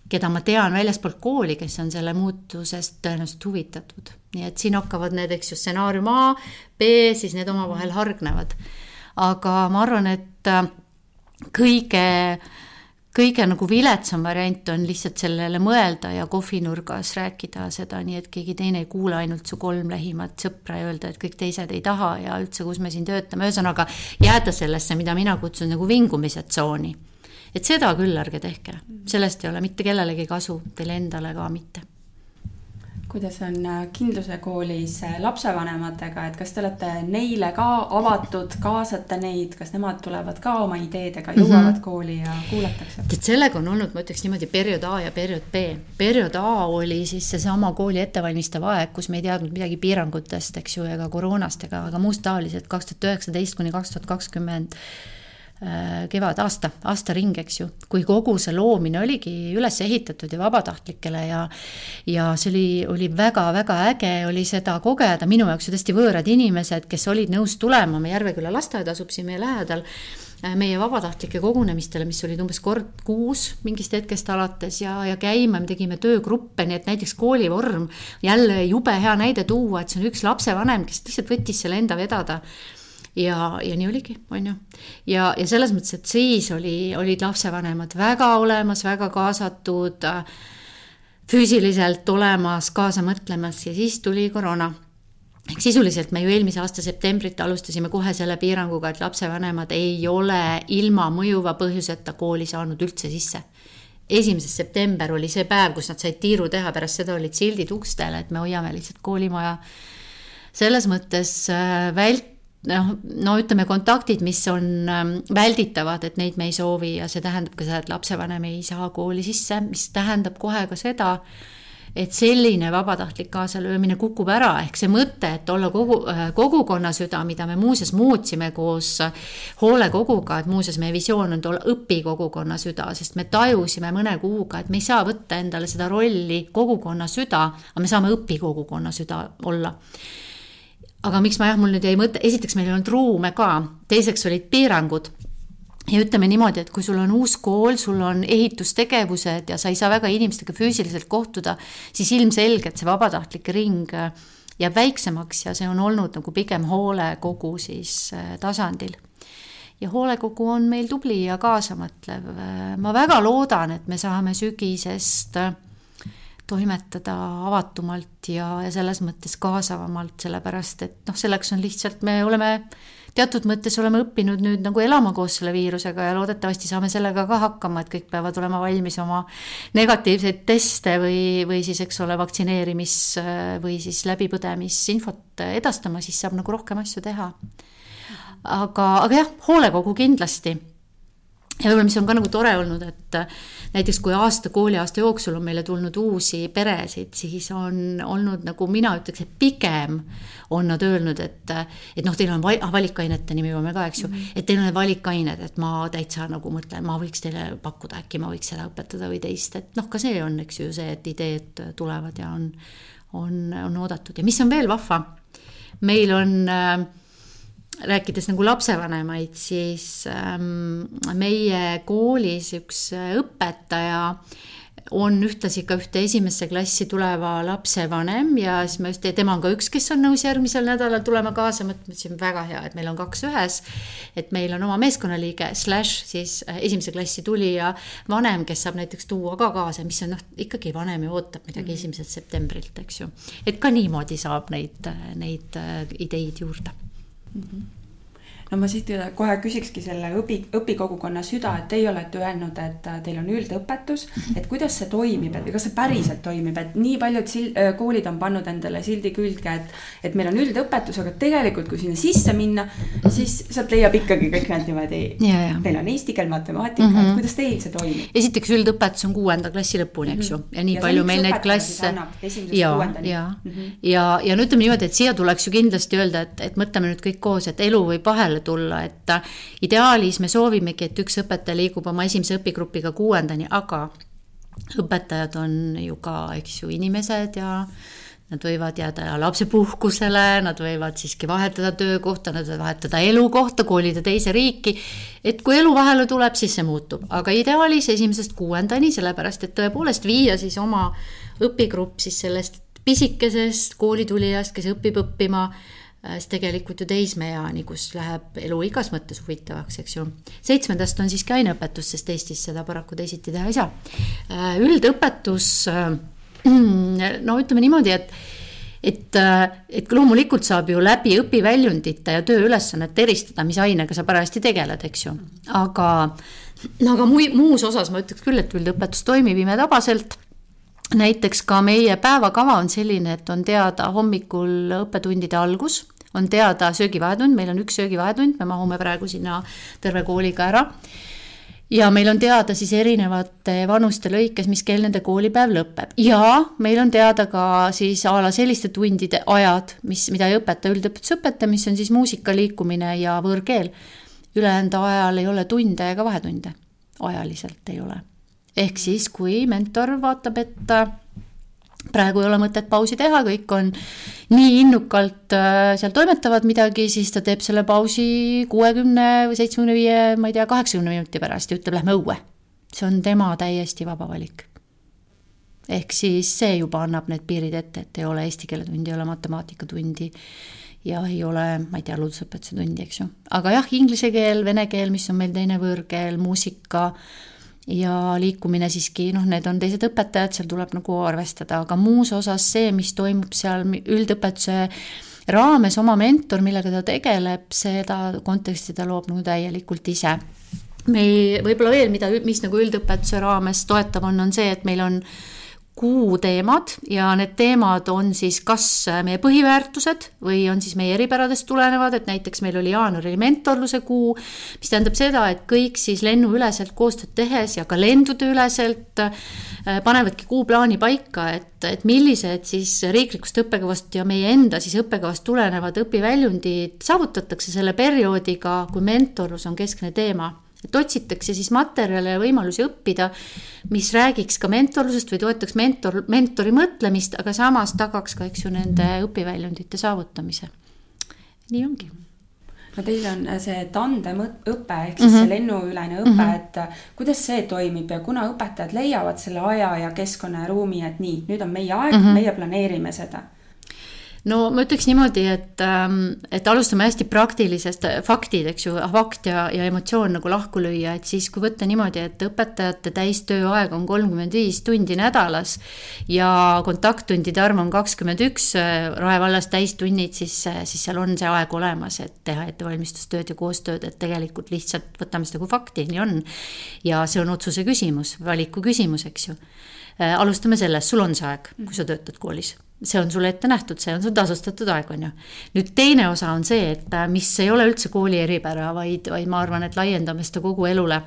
keda ma tean väljaspoolt kooli, kes on selle muutusest tõenäoliselt huvitatud. nii et siin hakkavad need, eks ju, stsenaarium A, B, siis need omavahel hargnevad. aga ma arvan, et äh, kõige kõige nagu viletsam variant on lihtsalt sellele mõelda ja kohvinurgas rääkida seda nii, et keegi teine ei kuule ainult su kolm lähimat sõpra ja öelda, et kõik teised ei taha ja üldse, kus me siin töötame, ühesõnaga jääda sellesse, mida mina kutsun nagu vingumise tsooni. Et seda küll ärge tehke, sellest ei ole mitte kellelegi kasu, teile endale ka mitte kuidas on äh, Kindluse koolis äh, lapsevanematega, et kas te olete neile ka avatud, kaasate neid, kas nemad tulevad ka oma ideedega, jõuavad mm -hmm. kooli ja kuulatakse? tead, sellega on olnud, ma ütleks niimoodi, periood A ja periood B. periood A oli siis seesama kooli ettevalmistav aeg, kus me ei teadnud midagi piirangutest, eks ju, ega koroonast ega, ega muust taolisest, kaks tuhat üheksateist kuni kaks tuhat kakskümmend Äh, kevad, aasta, aastaring, eks ju, kui kogu see loomine oligi üles ehitatud ja vabatahtlikele ja ja see oli, oli väga-väga äge oli seda kogeda, minu jaoks ju tõesti võõrad inimesed, kes olid nõus tulema, me Järveküla lasteaed asub siin meie lähedal, äh, meie vabatahtlike kogunemistele, mis olid umbes kord kuus mingist hetkest alates ja, ja käima, me tegime töögruppe, nii et näiteks koolivorm, jälle jube hea näide tuua, et see on üks lapsevanem, kes lihtsalt võttis selle enda vedada ja, ja nii oligi, on ju. ja, ja selles mõttes, et siis oli, olid lapsevanemad väga olemas, väga kaasatud, füüsiliselt olemas, kaasa mõtlemas ja siis tuli koroona ehk sisuliselt me ju eelmise aasta septembrit alustasime kohe selle piiranguga, et lapsevanemad ei ole ilma mõjuva põhjuseta kooli saanud üldse sisse. esimesest september oli see päev, kus nad said tiiru teha, pärast seda olid sildid ukstel, et me hoiame lihtsalt koolimaja selles mõttes äh, vält-, noh, no ütleme, kontaktid, mis on ähm, välditavad, et neid me ei soovi ja see tähendab ka seda, et lapsevanem ei saa kooli sisse, mis tähendab kohe ka seda, et selline vabatahtlik kaasalöömine kukub ära, ehk see mõte, et olla kogu, äh, kogukonna süda, mida me muuseas muutsime koos hoolekoguga, et muuseas meie visioon on olla õpikogukonna süda, sest me tajusime mõne kuuga, et me ei saa võtta endale seda rolli kogukonna süda, aga me saame õpikogukonna süda olla aga miks ma jah, mul nüüd jäi mõte, esiteks meil ei olnud ruume ka, teiseks olid piirangud ja ütleme niimoodi, et kui sul on uus kool, sul on ehitustegevused ja sa ei saa väga inimestega füüsiliselt kohtuda, siis ilmselgelt see vabatahtlike ring äh, jääb väiksemaks ja see on olnud nagu pigem hoolekogu siis äh, tasandil. ja hoolekogu on meil tubli ja kaasamõtlev. Äh, ma väga loodan, et me saame sügisest toimetada avatumalt ja, ja selles mõttes kaasavamalt, sellepärast et noh, selleks on lihtsalt, me oleme teatud mõttes oleme õppinud nüüd nagu elama koos selle viirusega ja loodetavasti saame sellega ka hakkama, et kõik peavad olema valmis oma negatiivseid teste või, või siis, eks ole, vaktsineerimis või siis läbipõdemisinfot edastama, siis saab nagu rohkem asju teha. aga, aga jah, hoolekogu kindlasti ja võib-olla, mis on ka nagu tore olnud, et äh, näiteks kui aasta, kooliaasta jooksul on meile tulnud uusi peresid, siis on olnud nagu mina ütleks, et pigem on nad öelnud, et, et noh, teil on ah, valikainete nimi jõuame ka, eks ju mm, -hmm. et teil on need valikained, et ma täitsa nagu mõtlen, ma võiks teile pakkuda, äkki ma võiks seda õpetada või teist, et noh, ka see on, eks ju, see, et ideed tulevad ja on, on, on oodatud ja mis on veel vahva, meil on äh, rääkides nagu lapsevanemaid, siis ähm, meie koolis üks äh, õpetaja on ühtlasi ka ühte esimesse klassi tuleva lapse vanem ja siis ma just, tema on ka üks, kes on nõus järgmisel nädalal tulema kaasa, mõtlesin väga hea, et meil on kaks ühes. et meil on oma meeskonnaliige, slaš siis äh, esimese klassi tulija vanem, kes saab näiteks tuua ka kaasa, mis on noh, ikkagi vanem ju ootab midagi mhm. esimesest septembrilt, eks ju. et ka niimoodi saab neid, neid äh, ideid juurde mm. No ma siit kohe küsikski selle õpi, õpikogukonna süda, et teie olete öelnud, et äh, teil on üldõpetus, et kuidas see toimib, et kas see päriselt toimib, et nii paljud sil-, äh, koolid on pannud endale sildi külge, et, et meil on üldõpetus, aga tegelikult, kui sinna sisse minna, siis sealt leiab ikkagi kõik need niimoodi, meil on eesti keel, matemaatika mm, -hmm. kuidas teil see toimib? esiteks üldõpetus on kuuenda klassi lõpuni, eks ju, mhm. ja nii ja palju meil neid klasse. ja, ja mm, -hmm. ja, ja no ütleme niimoodi, et siia tuleks ju kindlasti öelda, et, et mõtleme nüüd kõik koos, et elu võib vahele peale tulla, et ideaalis me soovimegi, et üks õpetaja liigub oma esimese õpigrupiga kuuendani, aga õpetajad on ju ka, eks ju, inimesed ja nad võivad jääda lapsepuhkusele, nad võivad siiski vahetada töökohta, nad võivad vahetada elukohta, kolida teise riiki. et kui elu vahele tuleb, siis see muutub, aga ideaalis esimesest kuuendani, sellepärast et tõepoolest viia siis oma õpigrupp siis sellest pisikesest koolitulijast, kes õpib õppima Äh, siis tegelikult ju teismeeani, kus läheb elu igas mõttes huvitavaks, eks ju. seitsmendast on siiski aineõpetus, sest Eestis seda paraku teisiti teha ei saa. Äh, üldõpetus, äh, no ütleme niimoodi, et et, et loomulikult saab ju läbi õpiväljundite ja tööülesannete eristada, mis ainega sa parajasti tegeled, eks ju. aga, aga muu, muus osas ma ütleks küll, et üldõpetus toimib imetabaselt näiteks ka meie päevakava on selline, et on teada hommikul õppetundide algus, on teada söögivahetund, meil on üks söögivahetund, me mahume praegu sinna terve kooliga ära. ja meil on teada siis erinevate vanuste lõikes, mis kell nende koolipäev lõpeb ja meil on teada ka siis a la selliste tundide ajad, mis, mida ei õpeta üldõpetusõpetaja, mis on siis muusika, liikumine ja võõrkeel. ülejäänud ajal ei ole tunde ega vahetunde, ajaliselt ei ole ehk siis, kui mentor vaatab, et äh, praegu ei ole mõtet pausi teha, kõik on nii innukalt äh, seal toimetavad midagi, siis ta teeb selle pausi kuuekümne või seitsmekümne viie, ma ei tea, kaheksakümne minuti pärast ja ütleb, lähme õue. see on tema täiesti vaba valik. ehk siis see juba annab need piirid ette, et ei ole eesti keele tundi, ei ole matemaatikatundi ja ei ole, ma ei tea, loodusõpetuse tundi, eks ju. aga jah, inglise keel, vene keel, mis on meil teine võõrkeel, muusika ja liikumine siiski, noh, need on teised õpetajad, seal tuleb nagu arvestada, aga muus osas see, mis toimub seal üldõpetuse raames, oma mentor, millega ta tegeleb, seda konteksti ta loob nagu täielikult ise. me ei, võib-olla veel, mida, mis nagu üldõpetuse raames toetav on, on see, et meil on kuu teemad ja need teemad on siis kas meie põhiväärtused või on siis meie eripäradest tulenevad, et näiteks meil oli jaanuari mentorluse kuu, mis tähendab seda, et kõik siis lennuüleselt koostööd tehes ja ka lendude üleselt äh, panevadki kuuplaani paika, et, et millised siis riiklikust õppekavast ja meie enda siis õppekavast tulenevad õpiväljundid saavutatakse selle perioodiga, kui mentorlus on keskne teema et otsitakse siis materjale ja võimalusi õppida, mis räägiks ka mentorlusest või toetaks mentor, mentori mõtlemist, aga samas tagaks ka, eks ju, nende õpiväljundite saavutamise. nii ongi no teil on see tandemõpe ehk siis mm -hmm. see lennuülene õpe mm, -hmm. et kuidas see toimib ja kuna õpetajad leiavad selle aja ja keskkonna ja ruumi, et nii, nüüd on meie aeg mm, -hmm. meie planeerime seda no ma ütleks niimoodi, et, ähm, et alustame hästi praktilisest, äh, faktid, eks ju, fakt ja, ja emotsioon nagu lahku lüüa, et siis, kui võtta niimoodi, et õpetajate täistööaeg on kolmkümmend viis tundi nädalas ja kontakttundide arv on kakskümmend üks, äh, Rae vallas täistunnid, siis, äh, siis seal on see aeg olemas, et teha ettevalmistustööd ja koostööd, et tegelikult lihtsalt võtame seda kui fakti, nii on. ja see on otsuse küsimus, valiku küsimus, eks ju. alustame sellest, sul on see aeg, kui sa töötad koolis see on sulle ette nähtud, see on sul tasustatud aeg, on ju. nüüd teine osa on see, et äh, mis ei ole üldse kooli eripära, vaid, vaid ma arvan, et laiendame seda kogu elule.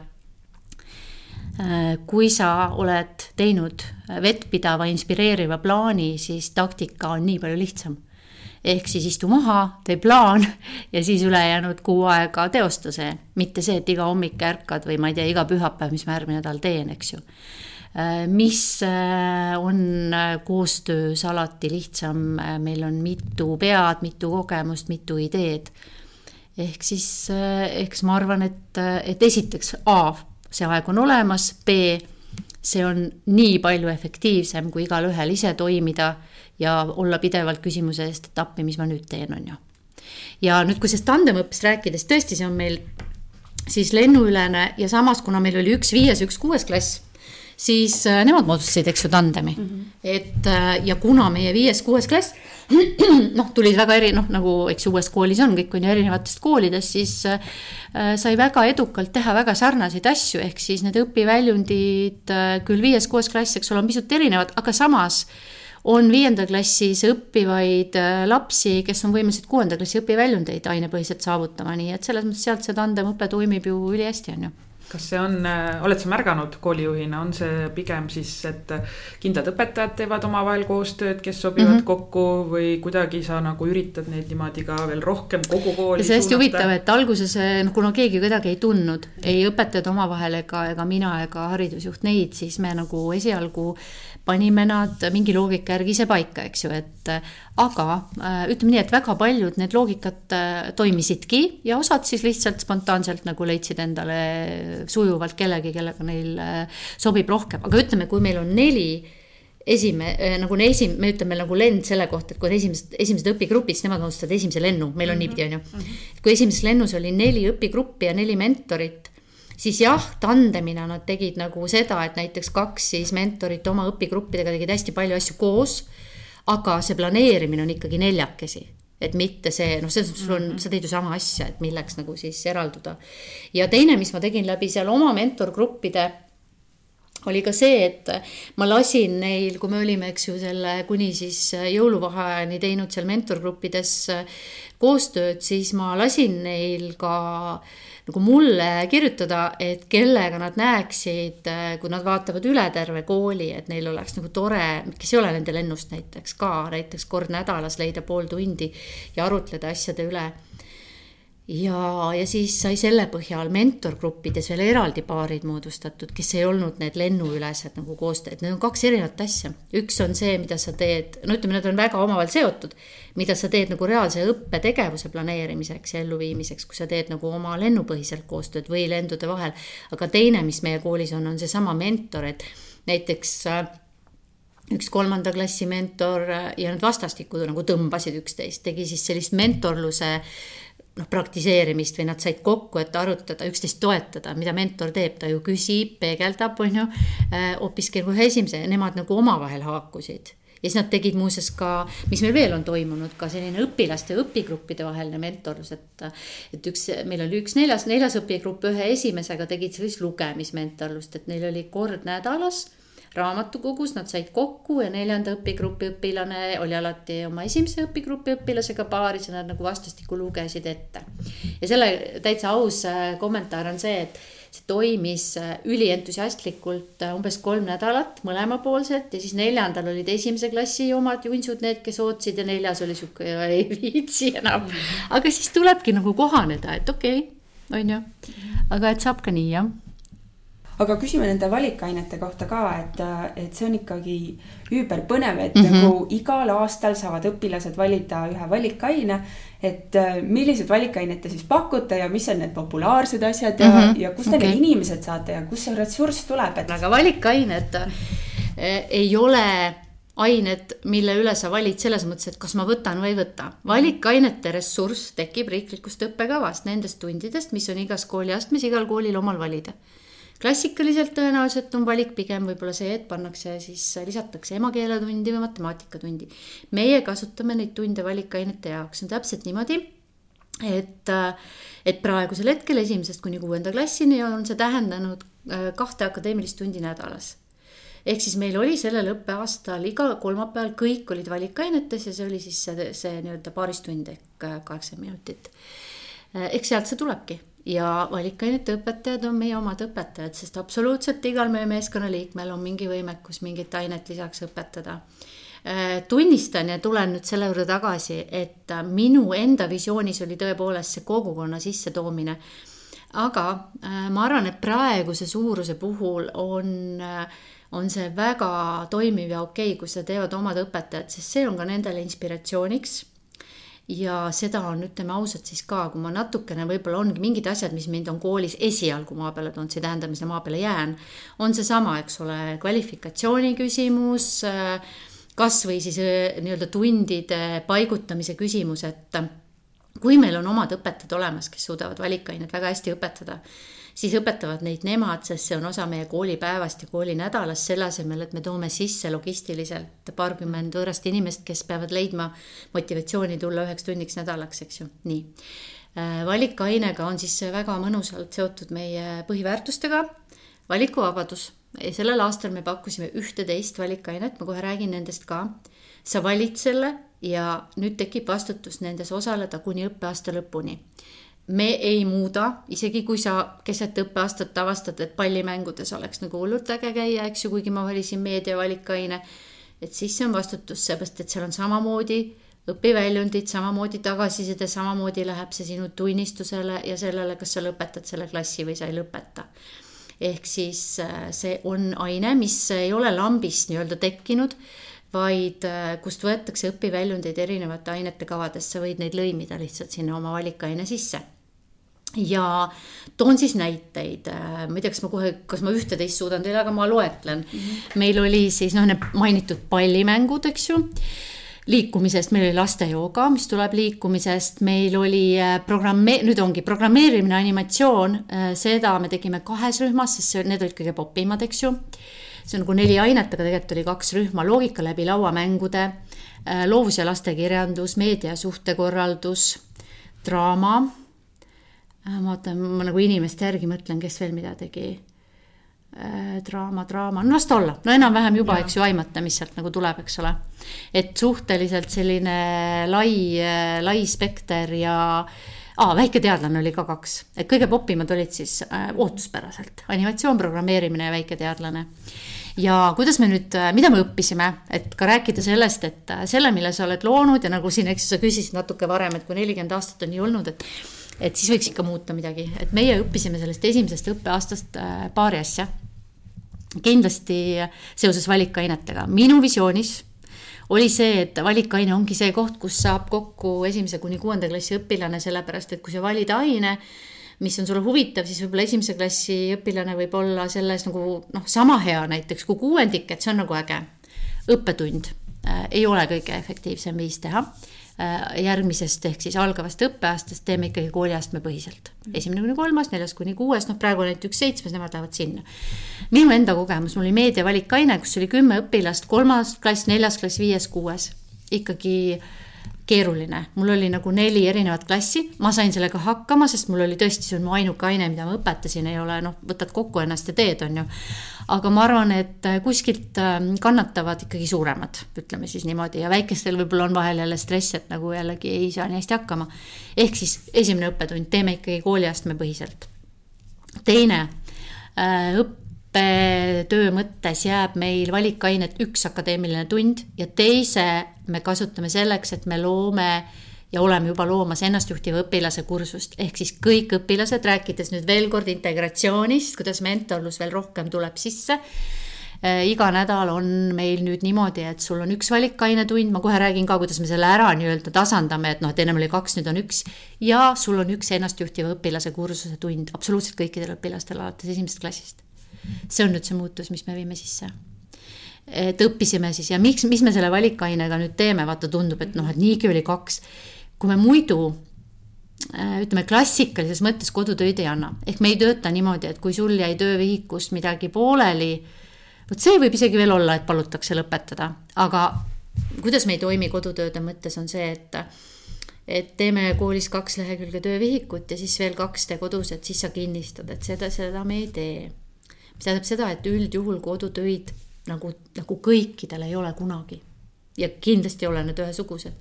Äh, kui sa oled teinud vettpidava, inspireeriva plaani, siis taktika on nii palju lihtsam. ehk siis istu maha, tee plaan ja siis ülejäänud kuu aega teosta see, mitte see, et iga hommik ärkad või ma ei tea, iga pühapäev, mis ma järgmine nädal teen, eks ju mis äh, on äh, koostöös alati lihtsam, meil on mitu pead, mitu kogemust, mitu ideed. ehk siis, eks ma arvan, et, et esiteks A, see aeg on olemas, B, see on nii palju efektiivsem, kui igalühel ise toimida ja olla pidevalt küsimuse eest, et appi, mis ma nüüd teen, on ju. ja nüüd, kui sellest tandemõppest rääkides, tõesti, see on meil siis lennuülene ja samas, kuna meil oli üks viies, üks kuues klass siis äh, nemad moodustasid, eks ju, tandemi mm. -hmm. et äh, ja kuna meie viies-kuues klass noh, tulid väga eri, noh, nagu eks uues koolis on, kõik on ju erinevatest koolidest, siis äh, sai väga edukalt teha väga sarnaseid asju, ehk siis need õpiväljundid äh, küll viies-kuues klass, eks ole, on pisut erinevad, aga samas on viienda klassis õppivaid äh, lapsi, kes on võimelised kuuenda klassi õpiväljundeid ainepõhiselt saavutama, nii et selles mõttes sealt see tandemõpe toimib ju ülihästi, on ju kas see on, äh, oled sa märganud koolijuhina, on see pigem siis, et kindlad õpetajad teevad omavahel koostööd, kes sobivad mm -hmm. kokku või kuidagi sa nagu üritad neid niimoodi ka veel rohkem kogu kooli see on hästi huvitav, et alguses noh, kuna keegi kedagi ei tundnud, ei õpetajad omavahel ega, ega mina ega haridusjuht neid, siis me nagu esialgu panime nad mingi loogika järgi ise paika, eks ju, et aga äh, ütleme nii, et väga paljud need loogikad äh, toimisidki ja osad siis lihtsalt spontaanselt nagu leidsid endale sujuvalt kellegi, kellega neil äh, sobib rohkem, aga ütleme, kui meil on neli esime-, nagu esim-, me ütleme nagu lend selle kohta, et kui on esimesed, esimesed õpigrupid, siis nemad moodustavad esimese lennu, meil on mm -hmm. niipidi, on ju. Mhm. kui esimeses lennus oli neli õpigruppi ja neli mentorit, siis jah, tandemina nad tegid nagu seda, et näiteks kaks siis mentorit oma õpigruppidega tegid hästi palju asju koos. aga see planeerimine on ikkagi neljakesi, et mitte see, noh, selles mõttes sul on, sa teed ju sama asja, et milleks nagu siis eralduda. ja teine, mis ma tegin läbi seal oma mentorgruppide oli ka see, et ma lasin neil, kui me olime, eks ju, selle kuni siis jõuluvaheajani teinud seal mentorgruppides koostööd, siis ma lasin neil ka nagu mulle kirjutada, et kellega nad näeksid, kui nad vaatavad üle terve kooli, et neil oleks nagu tore, kes ei ole nende lennust näiteks ka, näiteks kord nädalas leida pool tundi ja arutleda asjade üle ja, ja siis sai selle põhjal mentorgruppides veel eraldi paarid moodustatud, kes ei olnud need lennuülesed nagu koostajad, need on kaks erinevat asja. üks on see, mida sa teed, no ütleme, need on väga omavahel seotud, mida sa teed nagu reaalse õppetegevuse planeerimiseks ja elluviimiseks, kui sa teed nagu oma lennupõhiselt koostööd või lendude vahel. aga teine, mis meie koolis on, on seesama mentor, et näiteks äh, üks kolmanda klassi mentor ja nad vastastikku nagu tõmbasid üksteist, tegi siis sellist mentorluse äh, noh, praktiseerimist või nad said kokku, et arutada, üksteist toetada, mida mentor teeb, ta ju küsib, peegeldab, on ju. Äh, hoopiski ühe esimese, nemad nagu omavahel haakusid ja siis nad tegid muuseas ka, mis meil veel on toimunud, ka selline õpilaste õpigruppide vaheline mentorlus, et. et üks, meil oli üks neljas, neljas õpigrupp ühe esimesega tegid sellist lugemismentorlust, et neil oli kord nädalas raamatukogus, nad said kokku ja neljanda õpigrupi õpilane oli alati oma esimese õpigrupi õpilasega paaris ja nad nagu vastastikku lugesid ette. ja selle täitsa aus äh, kommentaar on see, et see toimis äh, ülientusiastlikult äh, umbes kolm nädalat mõlemapoolselt ja siis neljandal olid esimese klassi omad junsud, need, kes ootasid ja neljas oli sihuke, ei viitsi enam. aga siis tulebki nagu kohaneda, et okei okay,, on ju, aga et saab ka nii jah aga küsime nende valikainete kohta ka, et, et see on ikkagi üüberpõnev, et mm -hmm. nagu igal aastal saavad õpilased valida ühe valikaine. et äh, milliseid valikained te siis pakute ja mis on need populaarsed asjad ja mm, -hmm. ja kust te okay. need inimesed saate ja kust see ressurss tuleb, et. aga valikained äh, ei ole ained, mille üle sa valid selles mõttes, et kas ma võtan või ei võta. valikainete ressurss tekib riiklikust õppekavast, nendest tundidest, mis on igas kooliastmes igal koolil omal valida klassikaliselt tõenäoliselt on valik pigem võib-olla see, et pannakse siis, lisatakse emakeeletundi või matemaatikatundi. meie kasutame neid tunde valikainete jaoks, see on täpselt niimoodi, et, et praegusel hetkel esimesest kuni kuuenda klassini on see tähendanud äh, kahte akadeemilist tundi nädalas ehk siis meil oli sellel õppeaastal iga kolmapäeval kõik olid valikainetes ja see oli siis see, see nii-öelda paaristund ehk äh, kaheksakümmend minutit. Äh, eks sealt see tulebki ja valikainete õpetajad on meie omad õpetajad, sest absoluutselt igal meie meeskonnaliikmel on mingi võimekus mingit ainet lisaks õpetada. Äh, tunnistan ja tulen nüüd selle juurde tagasi, et minu enda visioonis oli tõepoolest see kogukonna sissetoomine. aga äh, ma arvan, et praeguse suuruse puhul on äh, on see väga toimiv ja okei okay,, kui seda teevad omad õpetajad, sest see on ka nendele inspiratsiooniks ja seda on, ütleme ausalt siis ka, kui ma natukene võib-olla ongi mingid asjad, mis mind on koolis esialgu maa peale toonud, see ei tähenda, mis ma maa peale jään. on seesama, eks ole, kvalifikatsiooni küsimus, kasvõi siis äh, nii-öelda tundide paigutamise küsimus, et kui meil on omad õpetajad olemas, kes suudavad valikainet väga hästi õpetada siis õpetavad neid nemad, sest see on osa meie koolipäevast ja koolinädalast, selle asemel, et me toome sisse logistiliselt paarkümmend võõrast inimest, kes peavad leidma motivatsiooni tulla üheks tunniks nädalaks, eks ju, nii. Äh, valikainega on siis väga mõnusalt seotud meie põhiväärtustega, valikuvabadus. sellel aastal me pakkusime ühte-teist valikainet, ma kohe räägin nendest ka. sa valid selle ja nüüd tekib vastutus nendes osaleda kuni õppeaasta lõpuni me ei muuda, isegi kui sa keset õppeaastat avastad, et pallimängudes oleks nagu hullult äge käia, eks ju, kuigi ma valisin meedia valikaine. et siis see on vastutus, seepärast et seal on samamoodi õpiväljundid, samamoodi tagasiside, samamoodi läheb see sinu tunnistusele ja sellele, kas sa lõpetad selle klassi või sa ei lõpeta. ehk siis äh, see on aine, mis ei ole lambist nii-öelda tekkinud vaid äh, kust võetakse õpiväljundeid erinevate ainete kavadest, sa võid neid lõimida lihtsalt sinna oma valikaine sisse ja toon siis näiteid, äh, ma ei tea, kas ma kohe, kas ma ühte-teist suudan teile, aga ma loetlen. -hmm. meil oli siis noh, need mainitud pallimängud, eks ju. liikumisest meil oli lastejooga, mis tuleb liikumisest, meil oli äh, programme-, nüüd ongi programmeerimine, animatsioon, seda me tegime kahes rühmas, sest see, need olid kõige popimad, eks ju. See on nagu neli ainet, aga tegelikult oli kaks rühma, loogika läbi lauamängude, loovus ja lastekirjandus, meedia suhtekorraldus, draama. Äh, ma vaatan, ma nagu inimeste järgi mõtlen, kes veel mida tegi. Äh, draama, draama, no las ta olla, no enam-vähem juba, eks ju, aimata, mis sealt nagu tuleb, eks ole. et suhteliselt selline lai, äh, lai spekter ja ah,, väiketeadlane oli ka kaks, et kõige popimad olid siis äh, ootuspäraselt. Animatsioon, programmeerimine ja väiketeadlane ja kuidas me nüüd, mida me õppisime, et ka rääkida sellest, et selle, mille sa oled loonud ja nagu siin, eks sa küsisid natuke varem, et kui nelikümmend aastat on nii olnud, et et siis võiks ikka muuta midagi, et meie õppisime sellest esimesest õppeaastast äh, paari asja. kindlasti seoses valikainetega, minu visioonis oli see, et valikaine ongi see koht, kus saab kokku esimese kuni kuuenda klassi õpilane, sellepärast et kui sa valid aine, mis on sulle huvitav, siis võib-olla esimese klassi õpilane võib olla selles nagu noh, sama hea näiteks kui kuuendik, et see on nagu äge. õppetund äh, ei ole kõige efektiivsem viis teha Äh, järgmisest ehk siis algavast õppeaastast teeme ikkagi kooliastme põhiselt. esimene kuni kolmas, neljas kuni kuues, noh, praegu on ainult üks seitsmes, nemad lähevad sinna. minu enda kogemus, mul oli meediavalikaine, kus oli kümme õpilast, kolmas klass, neljas klass, viies, kuues. ikkagi keeruline, mul oli nagu neli erinevat klassi, ma sain sellega hakkama, sest mul oli tõesti, see on mu ainuke aine, mida ma õpetasin, ei ole noh, võtad kokku ennast ja teed, on ju. aga ma arvan, et kuskilt ähm, kannatavad ikkagi suuremad, ütleme siis niimoodi ja väikestel võib-olla on vahel jälle stress, et nagu jällegi ei saa nii hästi hakkama. ehk siis esimene õppetund, teeme ikkagi kooliastme põhiselt. teine äh, õpp õppetöö mõttes jääb meil valikainet üks akadeemiline tund ja teise me kasutame selleks, et me loome ja oleme juba loomas ennastjuhtiva õpilase kursust, ehk siis kõik õpilased, rääkides nüüd veel kord integratsioonist, kuidas mentorlus veel rohkem tuleb sisse äh, iga nädal on meil nüüd niimoodi, et sul on üks valikainetund, ma kohe räägin ka, kuidas me selle ära nii-öelda tasandame, et noh, et ennem oli kaks, nüüd on üks. ja sul on üks ennastjuhtiva õpilase kursuse tund absoluutselt kõikidel õpilastel alates esimesest klassist see on nüüd see muutus, mis me viime sisse et õppisime siis ja miks, mis me selle valikainega nüüd teeme, vaata tundub, et noh, et niigi oli kaks. kui me muidu äh, ütleme klassikalises mõttes kodutöid ei anna, ehk me ei tööta niimoodi, et kui sul jäi töövihikust midagi pooleli. vot see võib isegi veel olla, et palutakse lõpetada, aga kuidas me ei toimi kodutööde mõttes, on see, et et teeme koolis kaks lehekülge töövihikut ja siis veel kaks tee kodus, et siis sa kinnistad, et seda, seda me ei tee mis tähendab seda, et üldjuhul kodutöid nagu, nagu kõikidel ei ole kunagi. ja kindlasti ei ole need ühesugused.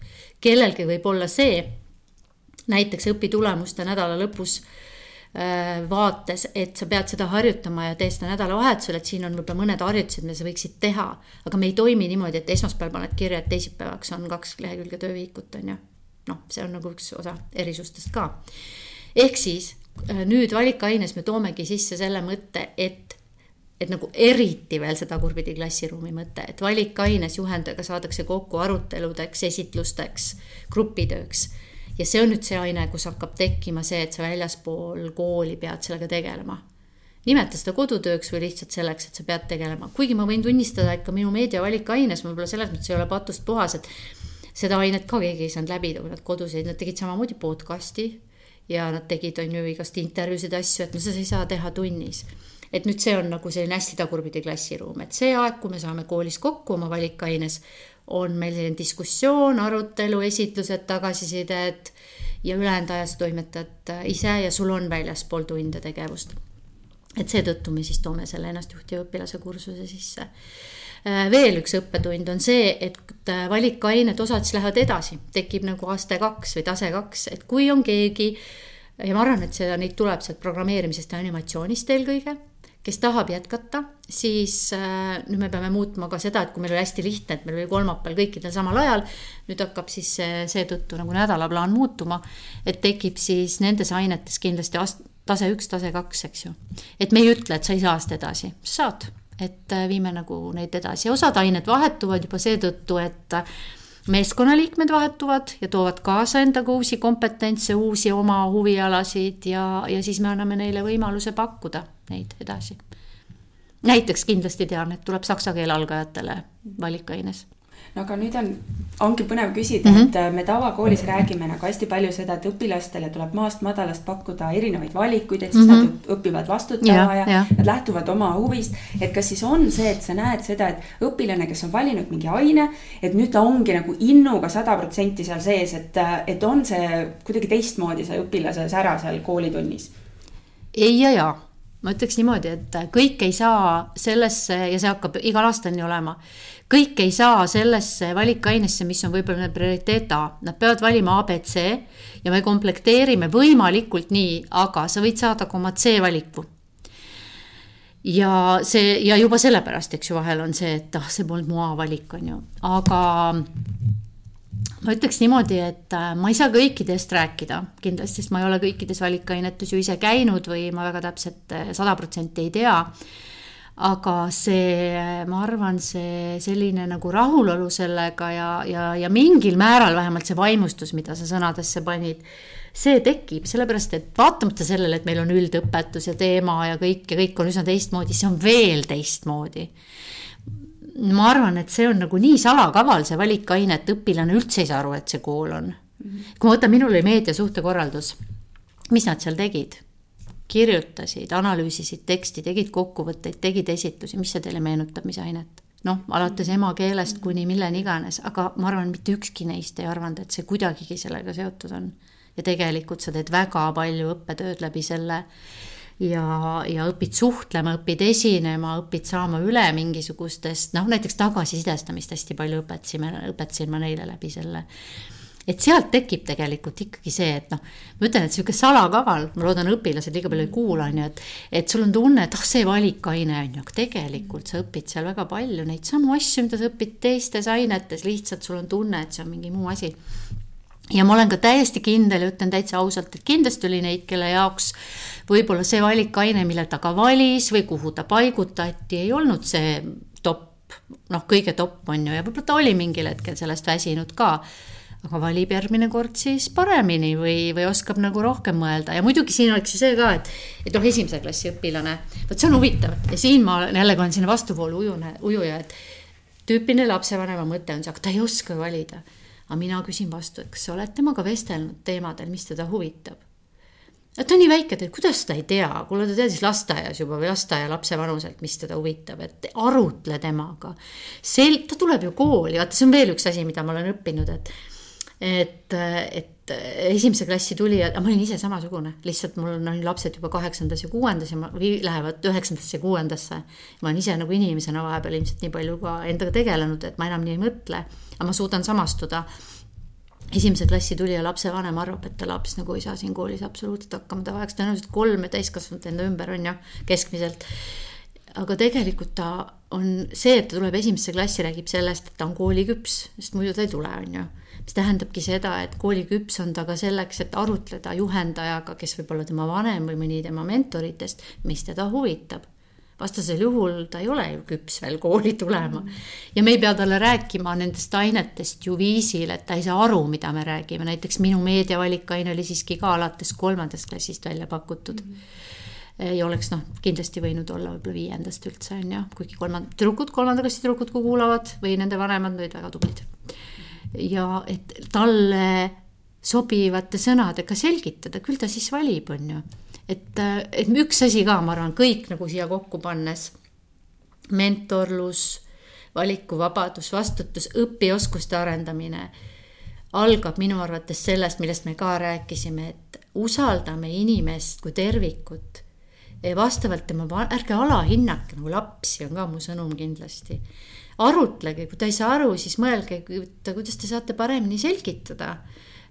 kellelgi võib olla see, näiteks õpitulemuste nädala lõpus äh, vaates, et sa pead seda harjutama ja tee seda nädalavahetusel, et siin on võib-olla mõned harjutused, mida sa võiksid teha. aga me ei toimi niimoodi, et esmaspäeval paned kirja, et teisipäevaks on kaks lehekülge töövihikut, on ju. noh, see on nagu üks osa erisustest ka. ehk siis äh, nüüd valikaines me toomegi sisse selle mõtte, et et nagu eriti veel seda tagurpidi klassiruumi mõte, et valikaines juhendajaga saadakse kokku aruteludeks, esitlusteks, grupitööks. ja see on nüüd see aine, kus hakkab tekkima see, et sa väljaspool kooli pead sellega tegelema. nimeta seda kodutööks või lihtsalt selleks, et sa pead tegelema, kuigi ma võin tunnistada, et ka minu meediavalikaines võib-olla selles mõttes ei ole patust puhas, et seda ainet ka keegi ei saanud läbida, kui nad kodus jäid, nad tegid samamoodi podcast'i ja nad tegid, on ju, igast intervjuusid, asju, et no seda ei saa teha tunnis et nüüd see on nagu selline hästi tagurpidi klassiruum, et see aeg, kui me saame koolis kokku oma valikaines, on meil selline diskussioon, arutelu, esitlused, tagasisided ja ülejäänud ajas toimetad ise ja sul on väljaspool tunde tegevust. et seetõttu me siis toome selle ennastjuhtiva õpilase kursuse sisse äh, veel üks õppetund on see, et valikained osad siis lähevad edasi, tekib nagu aste kaks või tase kaks, et kui on keegi ja ma arvan, et seda, neid tuleb sealt programmeerimisest ja animatsioonist eelkõige kes tahab jätkata, siis äh, nüüd me peame muutma ka seda, et kui meil oli hästi lihtne, et meil oli kolmapäeval kõikidel samal ajal, nüüd hakkab siis seetõttu nagu nädalaplaan muutuma, et tekib siis nendes ainetes kindlasti ast-, tase üks, tase kaks, eks ju. et me ei ütle, et sa ei saa seda edasi, saad, et äh, viime nagu neid edasi. Ja osad ained vahetuvad juba seetõttu, et meeskonnaliikmed vahetuvad ja toovad kaasa endaga uusi kompetentse, uusi oma huvialasid ja, ja siis me anname neile võimaluse pakkuda neid edasi. näiteks kindlasti tean, et tuleb saksa keele algajatele valikaines no aga nüüd on, ongi põnev küsida mm, -hmm. et äh, me tavakoolis räägime nagu hästi palju seda, et õpilastele tuleb maast madalast pakkuda erinevaid valikuid, et siis mm -hmm. nad õpivad vastutama ja, ja, ja nad lähtuvad oma huvist. et kas siis on see, et sa näed seda, et õpilane, kes on valinud mingi aine, et nüüd ta ongi nagu innuga sada protsenti seal sees, et, äh, et on see kuidagi teistmoodi see õpilase sära seal koolitunnis? ei ja jaa ma ütleks niimoodi, et kõik ei saa sellesse ja see hakkab igal aastal nii olema. Kõik ei saa sellesse valikainesse, mis on võib-olla prioriteet A, nad peavad valima abc ja me komplekteerime võimalikult nii, aga sa võid saada ka oma C valiku. Ja see ja juba sellepärast, eks ju, vahel on see, et ah, see polnud mu A valik, on ju, aga ma ütleks niimoodi, et äh, ma ei saa kõikidest rääkida. Kindlasti, sest ma ei ole kõikides valikainetes ju ise käinud või ma väga täpselt äh, sada protsenti ei tea. Aga see, ma arvan, see selline nagu rahulolu sellega ja, ja, ja mingil määral vähemalt see vaimustus, mida sa sõnadesse panid, see tekib, sellepärast et vaatamata sellele, et meil on üldõpetus ja teema ja kõik ja kõik on üsna teistmoodi, see on veel teistmoodi ma arvan, et see on nagu nii salakaval, see valikaine, et õpilane üldse ei saa aru, et see kool on. kui ma võtan, minul oli meediasuhtekorraldus, mis nad seal tegid? Kirjutasid, analüüsisid teksti, tegid kokkuvõtteid, tegid esitlusi, mis see teile meenutab, mis ainet? noh, alates emakeelest kuni milleni iganes, aga ma arvan, mitte ükski neist ei arvanud, et see kuidagigi sellega seotud on. ja tegelikult sa teed väga palju õppetööd läbi selle ja, ja õpid suhtlema, õpid esinema, õpid saama üle mingisugustest, noh näiteks tagasisidestamist hästi palju õpetasime, õpetasin ma neile läbi selle et sealt tekib tegelikult ikkagi see, et noh, ma ütlen, et sihuke salakaval, ma loodan, õpilased liiga palju ei kuula, on ju, et, et sul on tunne, et ah, see valikaine on ju, aga tegelikult sa õpid seal väga palju neid samu asju, mida sa õpid teistes ainetes, lihtsalt sul on tunne, et see on mingi muu asi. ja ma olen ka täiesti kindel ja ütlen täitsa ausalt, et kindlasti oli neid, kelle jaoks võib-olla see valikaine, mille ta ka valis või kuhu ta paigutati, ei olnud see top, noh, kõige top on ju, ja võib-olla ta oli mingil hetkel sellest väsinud ka aga valib järgmine kord siis paremini või, või oskab nagu rohkem mõelda ja muidugi siin oleks ju see ka, et, et noh, esimese klassi õpilane, vot see on huvitav ja siin ma jällegi olen sinna vastuvoolu ujune, ujuja, et tüüpiline lapsevanema mõte on see, aga ta ei oska valida. aga mina küsin vastu, et kas sa oled temaga vestelnud teemadel, mis teda huvitab? et ta on nii väike, et kuidas ta ei tea, kuule ta teadis lasteaias juba või lasteaia lapse vanuselt, mis teda huvitab, et arutle temaga. sel-, ta tuleb ju kooli, vaata, see on veel üks asi, mida ma olen õppinud, et et, et esimese klassi tulijad, ma olin ise samasugune, lihtsalt mul on lapsed juba kaheksandas ja kuuendas ja ma, või lähevad üheksandasse ja kuuendasse. ma olen ise nagu inimesena vahepeal ilmselt nii palju ka endaga tegelenud, et ma enam nii ei mõtle, aga ma suudan samastuda esimese klassi tulija lapsevanem arvab, et ta laps nagu ei saa siin koolis absoluutselt hakkama, ta vajaks tõenäoliselt kolme täiskasvanut enda ümber, on ju, keskmiselt. Aga tegelikult ta on see, et ta tuleb esimesse klassi, räägib sellest, et ta on kooliküps, sest muidu ta ei tule, on ju mis tähendabki seda, et kooliküps on ta ka selleks, et arutleda juhendajaga, kes võib olla tema vanem või mõni tema mentoritest, mis teda huvitab vastasel juhul ta ei ole ju küps veel kooli tulema. ja me ei pea talle rääkima nendest ainetest ju viisil, et ta ei saa aru, mida me räägime, näiteks minu meediavalikaine oli siiski ka alates kolmandast klassist välja pakutud mm. -hmm. Ei oleks noh, kindlasti võinud olla võib-olla viiendast üldse on ju, kuigi kolmand-, tüdrukud, kolmanda klassi tüdrukud, kui kuulavad või nende vanemad olid väga tublid ja et talle sobivate sõnadega selgitada, küll ta siis valib, on ju. et, et üks asi ka, ma arvan, kõik nagu siia kokku pannes, mentorlus, valikuvabadus, vastutus, õpioskuste arendamine algab minu arvates sellest, millest me ka rääkisime, et usaldame inimest kui tervikut. Vastavalt tema, ärge alahinnake nagu lapsi, on ka mu sõnum kindlasti arutlege, kui ta ei saa aru, siis mõelge, kuidas te saate paremini selgitada.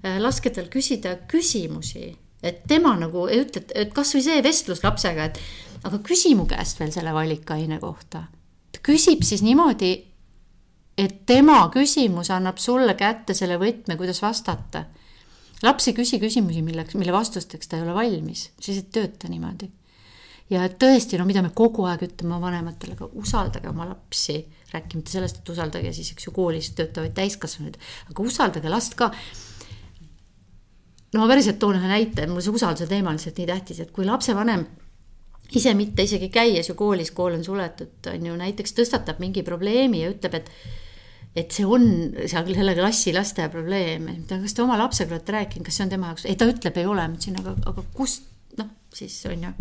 Äh, laske tal küsida küsimusi, et tema nagu ütleb, et kasvõi see vestlus lapsega, et aga küsi mu käest veel selle valikaine kohta. ta küsib siis niimoodi, et tema küsimus annab sulle kätte selle võtme, kuidas vastata. laps ei küsi küsimusi, milleks, mille vastusteks ta ei ole valmis, siis ei tööta niimoodi ja tõesti, no mida me kogu aeg ütleme vanematele, aga usaldage oma lapsi, rääkimata sellest, et usaldage siis, eks ju, koolis töötavaid täiskasvanuid, aga usaldage last ka. no ma päriselt toon ühe näite, mul see usalduse teema on lihtsalt nii tähtis, et kui lapsevanem ise mitte isegi käies ju koolis, kool on suletud, on ju, näiteks tõstatab mingi probleemi ja ütleb, et et see on seal selle klassi laste probleem, et kas te oma lapsega olete rääkinud, kas see on tema jaoks, ei ta ütleb, ei ole, ma ütlesin, aga, aga kust, noh, siis on ju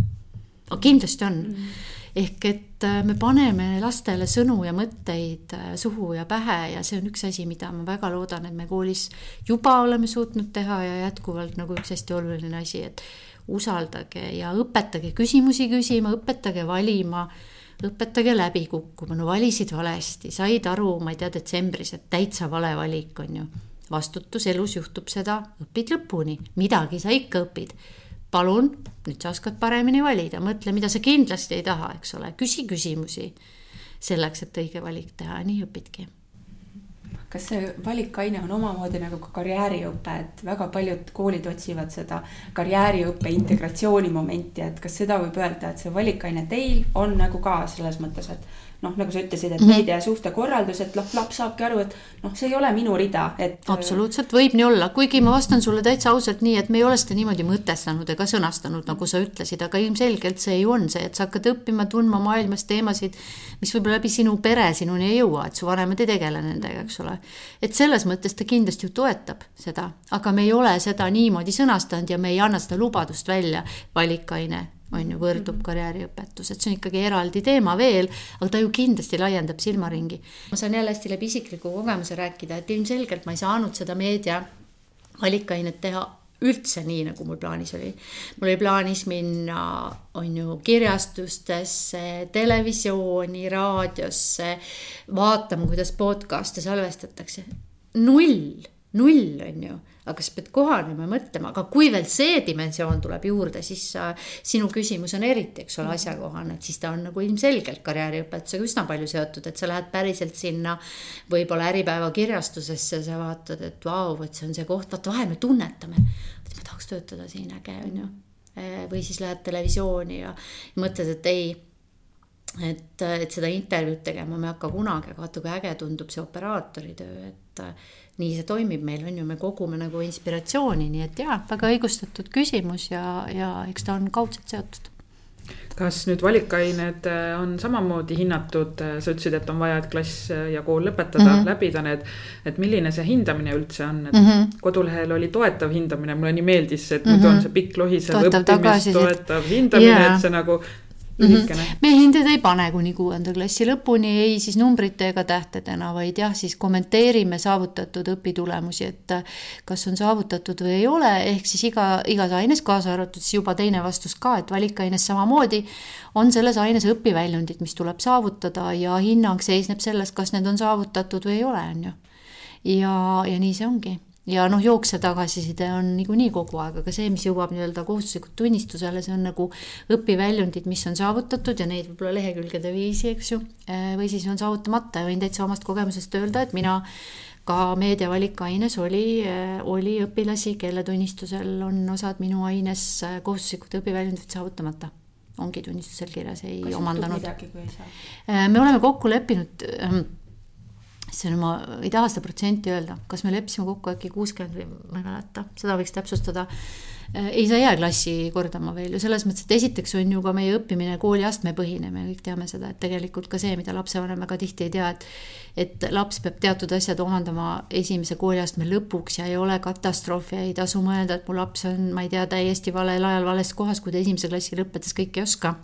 aga kindlasti on mm. -hmm. ehk et äh, me paneme lastele sõnu ja mõtteid äh, suhu ja pähe ja see on üks asi, mida ma väga loodan, et me koolis juba oleme suutnud teha ja jätkuvalt nagu üks hästi oluline asi, et usaldage ja õpetage küsimusi küsima, õpetage valima õpetage läbi kukkuma, no valisid valesti, said aru, ma ei tea, detsembris, et täitsa vale valik on ju. vastutus, elus juhtub seda, õpid lõpuni, midagi sa ikka õpid palun, nüüd sa oskad paremini valida, mõtle, mida sa kindlasti ei taha, eks ole, küsi küsimusi selleks, et õige valik teha, nii õpidki. Kas see valikaine on omamoodi nagu ka karjääriõpe, et väga paljud koolid otsivad seda karjääriõppe integratsiooni momenti, et kas seda võib öelda, et see valikaine teil on nagu ka selles mõttes, et noh, nagu sa ütlesid, et mm -hmm. meedia ja suhtekorraldus, et noh, laps saabki aru, et noh, see ei ole minu rida, et. absoluutselt võib nii olla, kuigi ma vastan sulle täitsa ausalt nii, et me ei ole seda niimoodi mõtestanud ega sõnastanud, nagu sa ütlesid, aga ilmselgelt see ju on see, et sa hakkad õppima, tundma maailmas teemasid, mis võib-olla läbi sinu pere sinuni ei jõua, et su vanemad ei tegele nendega, eks ole. et selles mõttes ta kindlasti ju toetab seda, aga me ei ole seda niimoodi sõnastanud ja me ei anna seda lubadust välja valikaine on ju, võrdub mhm. karjääriõpetus, et see on ikkagi eraldi teema veel, aga ta ju kindlasti laiendab silmaringi. ma saan jälle hästi läbi isikliku kogemuse rääkida, et ilmselgelt ma ei saanud seda meedia valikainet teha üldse nii, nagu mul plaanis oli. mul oli plaanis minna, on ju, kirjastustesse, televisiooni, raadiosse, vaatama, kuidas podcast'e salvestatakse. null, null on ju aga sa pead kohanema ja mõtlema, aga kui veel see dimensioon tuleb juurde, siis sa, sinu küsimus on eriti, eks ole, asjakohane, et siis ta on nagu ilmselgelt karjääriõpetusega üsna palju seotud, et sa lähed päriselt sinna võib-olla Äripäeva kirjastusesse, sa vaatad, et vau, vot see on see koht, vaata vahel me tunnetame, et ma tahaks töötada siin, äge on ju. või siis lähed televisiooni ja, mõtled, et ei et, et seda intervjuud tegema me ei hakka kunagi, aga vaata, kui äge tundub see operaatori töö, et nii see toimib meil on ju, me kogume nagu inspiratsiooni, nii et jaa, väga õigustatud küsimus ja, ja eks ta on kaudselt seotud kas nüüd valikained äh, on samamoodi hinnatud, äh, sa ütlesid, et on vaja, et klass äh, ja kool lõpetada mm, -hmm. läbida need. et milline see hindamine üldse on, et mm -hmm. kodulehel oli toetav hindamine, mulle nii meeldis et mm -hmm. muidu on see pikk lohisev õppimist toetav hindamine yeah., et see nagu lühikene. Mm -hmm.. me hindeid ei pane kuni kuuenda klassi lõpuni, ei siis numbrite ega tähtedena, vaid jah, siis kommenteerime saavutatud õpitulemusi, et kas on saavutatud või ei ole, ehk siis iga, igas aines, kaasa arvatud siis juba teine vastus ka, et valikaines samamoodi on selles aines õpiväljundid, mis tuleb saavutada ja hinnang seisneb selles, kas need on saavutatud või ei ole, on ju. ja, ja nii see ongi ja noh, jooksev tagasiside on niikuinii kogu aeg, aga see, mis jõuab nii-öelda kohustuslikult tunnistusele, see on nagu õpiväljundid, mis on saavutatud ja neid võib-olla lehekülgede viisi, eks ju. Eh, või siis on saavutamata ja võin täitsa omast kogemusest öelda, et mina ka meediavalikaines oli, eh, oli õpilasi, kelle tunnistusel on osad minu aines eh, kohustuslikud õpiväljundid saavutamata ongi tunnistusel kirjas, ei Kas omandanud. me oleme kokku leppinud ehm, see on, ma ei taha seda protsenti öelda, kas me leppisime kokku äkki kuuskümmend või ma ei mäleta, seda võiks täpsustada. Äh, ei saa jääklassi kordama veel ju. Selles mõttes, et esiteks on ju ka meie õppimine kooliastmepõhine, me kõik teame seda, et tegelikult ka see, mida lapsevanem väga tihti ei tea, et et laps peab teatud asjad omandama esimese kooliastme lõpuks ja ei ole katastroofi ja ei tasu mõelda, et mu laps on, ma ei tea, täiesti valel ajal vales kohas, kui ta esimese klassi lõpetas, kõike ei oska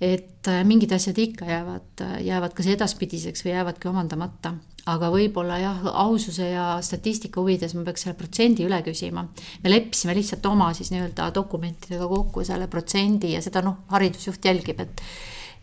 et äh, mingid asjad ikka jäävad, äh, jäävad kas edaspidiseks või jäävadki omandamata. aga võib-olla jah, aususe ja statistika huvides ma peaks selle protsendi üle küsima. me leppisime lihtsalt oma siis nii-öelda dokumentidega kokku selle protsendi ja seda noh, haridusjuht jälgib, et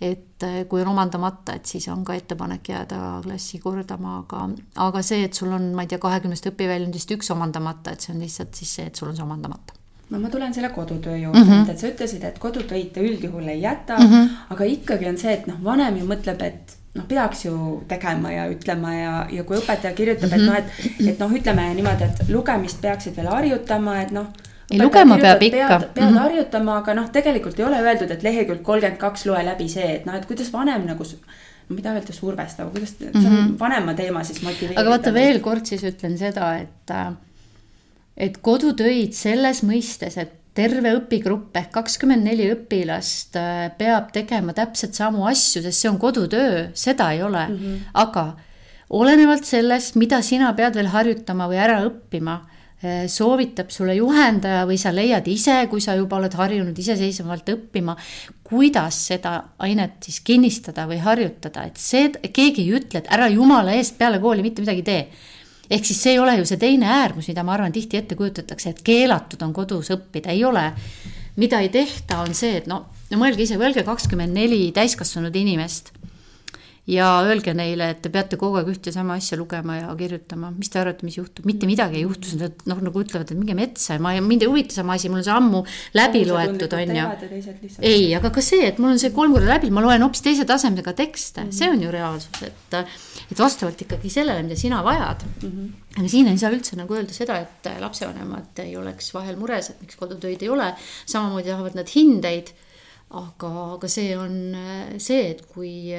et äh, kui on omandamata, et siis on ka ettepanek jääda klassi kordama, aga, aga see, et sul on, ma ei tea, kahekümnest õpiväljundist üks omandamata, et see on lihtsalt siis see, et sul on see omandamata no ma tulen selle kodutöö juurde mm, -hmm. et sa ütlesid, et kodutöid te üldjuhul ei jäta mm, -hmm. aga ikkagi on see, et noh, vanem ju mõtleb, et noh, peaks ju tegema ja ütlema ja, ja kui õpetaja kirjutab mm, -hmm. et noh, et, et noh, ütleme niimoodi, et lugemist peaksid veel harjutama, et noh. ei, lugema peab ikka. pead, pead mm -hmm. harjutama, aga noh, tegelikult ei ole öeldud, et lehekülg kolmkümmend kaks loe läbi see, et noh, et kuidas vanem nagu mida öelda survestab, kuidas mm, -hmm. see on mhm. vanema teema siis motiveerida. aga vaata veel kord siis ütlen seda, et äh, et kodutöid selles mõistes, et terve õpigrupp ehk kakskümmend neli õpilast äh, peab tegema täpselt samu asju, sest see on kodutöö, seda ei ole mm. -hmm. aga olenevalt sellest, mida sina pead veel harjutama või ära õppima, äh, soovitab sulle juhendaja või sa leiad ise, kui sa juba oled harjunud iseseisvalt õppima, kuidas seda ainet siis kinnistada või harjutada, et see, keegi ei ütle, et ära jumala eest peale kooli mitte midagi tee ehk siis see ei ole ju see teine äärmus, mida ma arvan, tihti ette kujutatakse, et keelatud on kodus õppida, ei ole. mida ei tehta, on see, et no, no mõelge ise, mõelge kakskümmend neli täiskasvanud inimest ja öelge neile, et te peate kogu aeg ühte sama asja lugema ja kirjutama, mis te arvate, mis juhtub, mitte midagi ei juhtu, nad noh, nagu ütlevad, et minge metsa ja ma, mind ei huvita sama asi, mul on see ammu läbi loetud, on ju. ei, aga ka see, et mul on see kolm korda läbi, ma loen hoopis teise tasemega tekste mm, -hmm. see on ju reaalsus, et, et vastavalt ikkagi sellele, mida sina vajad mm. -hmm. aga siin ei saa üldse nagu öelda seda, et lapsevanemad ei oleks vahel mures, et miks kodutöid ei ole, samamoodi tahavad nad hindeid aga, aga see on see, et kui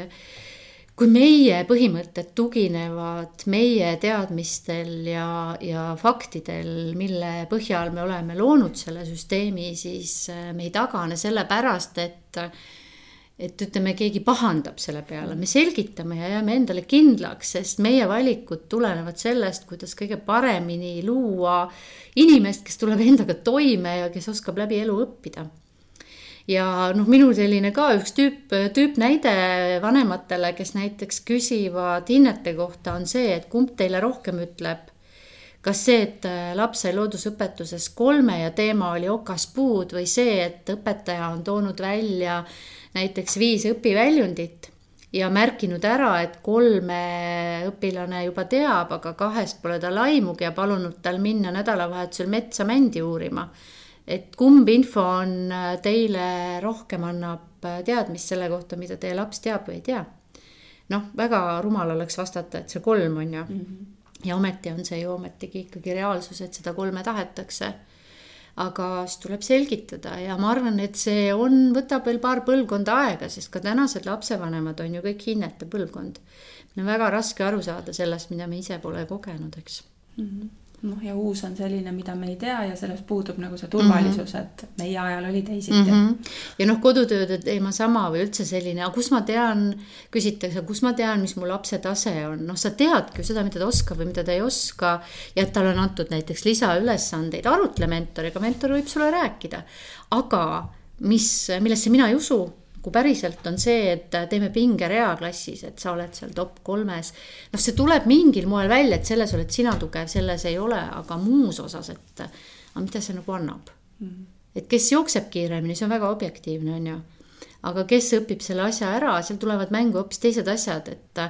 kui meie põhimõtted tuginevad meie teadmistel ja, ja faktidel, mille põhjal me oleme loonud selle süsteemi, siis äh, me ei tagane sellepärast, et et ütleme, keegi pahandab selle peale, me selgitame ja jääme endale kindlaks, sest meie valikud tulenevad sellest, kuidas kõige paremini luua inimest, kes tuleb endaga toime ja kes oskab läbi elu õppida ja noh, minul selline ka üks tüüp, tüüpnäide vanematele, kes näiteks küsivad hinnete kohta, on see, et kumb teile rohkem ütleb. kas see, et laps sai loodusõpetuses kolme ja teema oli okaspuud või see, et õpetaja on toonud välja näiteks viis õpiväljundit ja märkinud ära, et kolme õpilane juba teab, aga kahest pole tal aimugi ja palunud tal minna nädalavahetusel metsa mändi uurima et kumb info on äh, teile rohkem annab äh, teadmist selle kohta, mida teie laps teab või ei tea. noh, väga rumal oleks vastata, et see kolm on ju mm. -hmm. ja ometi on see ju ometigi ikkagi reaalsus, et seda kolme tahetakse. aga siis tuleb selgitada ja ma arvan, et see on, võtab veel paar põlvkonda aega, sest ka tänased lapsevanemad on ju kõik hinnete põlvkond. meil on väga raske aru saada sellest, mida me ise pole kogenud, eks mm. -hmm noh, ja uus on selline, mida me ei tea ja selles puudub nagu see turvalisus mm, -hmm. et meie ajal oli teisiti mm. -hmm. ja noh, kodutööde teema sama või üldse selline, aga kus ma tean, küsitakse, kus ma tean, mis mu lapse tase on, noh, sa teadki ju seda, mida ta oskab või mida ta ei oska. ja et talle on antud näiteks lisaülesandeid, arutle mentoriga, mentor võib sulle rääkida. aga mis, millesse mina ei usu kui päriselt on see, et teeme pingerea klassis, et sa oled seal top kolmes. noh, see tuleb mingil moel välja, et selles oled sina tugev, selles ei ole, aga muus osas, et aga mida see nagu annab mm. -hmm. et kes jookseb kiiremini, see on väga objektiivne, on ju. aga kes õpib selle asja ära, seal tulevad mängu hoopis teised asjad, et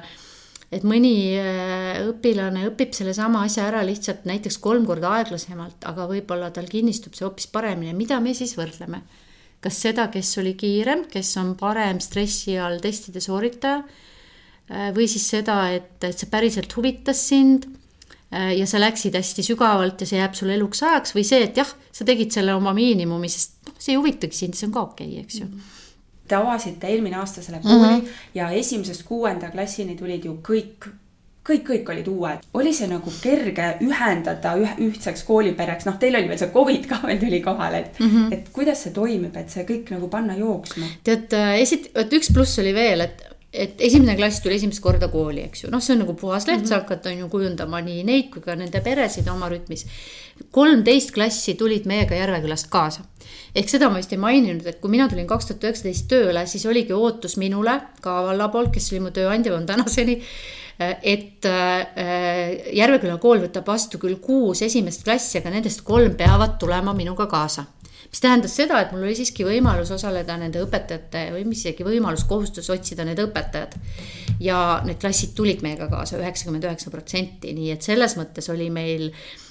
et mõni äh, õpilane õpib sellesama asja ära lihtsalt näiteks kolm korda aeglasemalt, aga võib-olla tal kinnistub see hoopis paremini, mida me siis võrdleme kas seda, kes oli kiirem, kes on parem stressi all testide sooritaja äh, või siis seda, et, et see päriselt huvitas sind äh, ja sa läksid hästi sügavalt ja see jääb sulle eluks ajaks või see, et jah, sa tegid selle oma miinimumi, sest noh, see ei huvitagi sind, see on ka okei okay,, eks ju Te avasite eelmine aasta selle kooli mm -hmm. ja esimesest kuuenda klassini tulid ju kõik kõik, kõik olid uued. oli see nagu kerge ühendada üh, ühtseks koolipereks, noh, teil oli veel see Covid ka veel tuli kohale, et mm, -hmm. et kuidas see toimib, et see kõik nagu panna jooksma? tead, äh, esit-, vot üks pluss oli veel, et, et esimene klass tuli esimest korda kooli, eks ju, noh, see on nagu puhas leht mm, -hmm. sa hakkad, on ju, kujundama nii neid kui ka nende peresid oma rütmis. kolmteist klassi tulid meiega Järvekülast kaasa ehk seda ma vist ei maininud, et kui mina tulin kaks tuhat üheksateist tööle, siis oligi ootus minule ka valla poolt, kes oli mu tööandja, on tänaseni et äh, Järveküla kool võtab vastu küll kuus esimest klassi, aga nendest kolm peavad tulema minuga kaasa mis tähendas seda, et mul oli siiski võimalus osaleda nende õpetajate või mis isegi võimalus, kohustus otsida need õpetajad. ja need klassid tulid meiega kaasa üheksakümmend üheksa protsenti, nii et selles mõttes oli meil,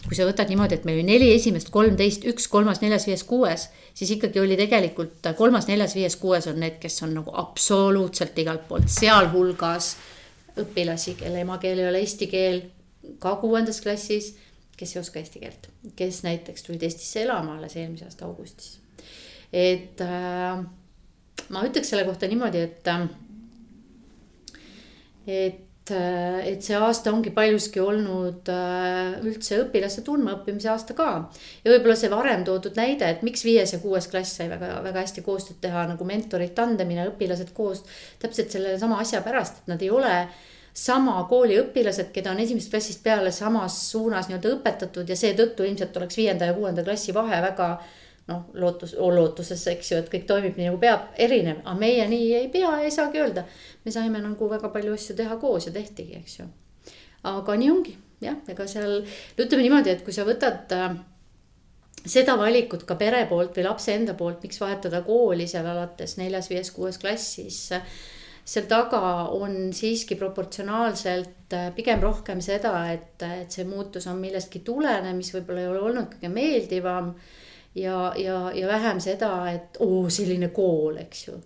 kui sa võtad niimoodi, et meil oli neli esimest, kolmteist, üks, kolmas, neljas, viies, kuues, siis ikkagi oli tegelikult kolmas, neljas, viies, kuues on need, kes on nagu absoluutselt igalt poolt, sealhulgas õpilasi, kelle emakeel ei ole eesti keel, ka kuuendas klassis, kes ei oska eesti keelt, kes näiteks tulid Eestisse elama alles eelmise aasta augustis. et äh, ma ütleks selle kohta niimoodi, et äh,, et äh, et see aasta ongi paljuski olnud äh, üldse õpilaste tundmaõppimise aasta ka. ja võib-olla see varem toodud näide, et miks viies ja kuues klass sai väga, väga hästi koostööd teha nagu mentorid tandemina, õpilased koos. täpselt sellesama asja pärast, et nad ei ole sama kooli õpilased, keda on esimesest klassist peale samas suunas nii-öelda õpetatud ja seetõttu ilmselt oleks viienda ja kuuenda klassi vahe väga noh, lootus, lootuses, eks ju, et kõik toimib nii nagu peab, erinev, aga meie nii ei pea ei saagi öelda. me saime nagu väga palju asju teha koos ja tehtigi, eks ju. aga nii ongi jah, ega seal ütleme niimoodi, et kui sa võtad äh, seda valikut ka pere poolt või lapse enda poolt, miks vahetada kooli seal alates neljas, viies, kuues klassis äh, seal taga on siiski proportsionaalselt äh, pigem rohkem seda, et, et see muutus on millestki tulenev, mis võib-olla ei ole olnud kõige meeldivam ja, ja, ja vähem seda, et oo, selline kool, eks ju.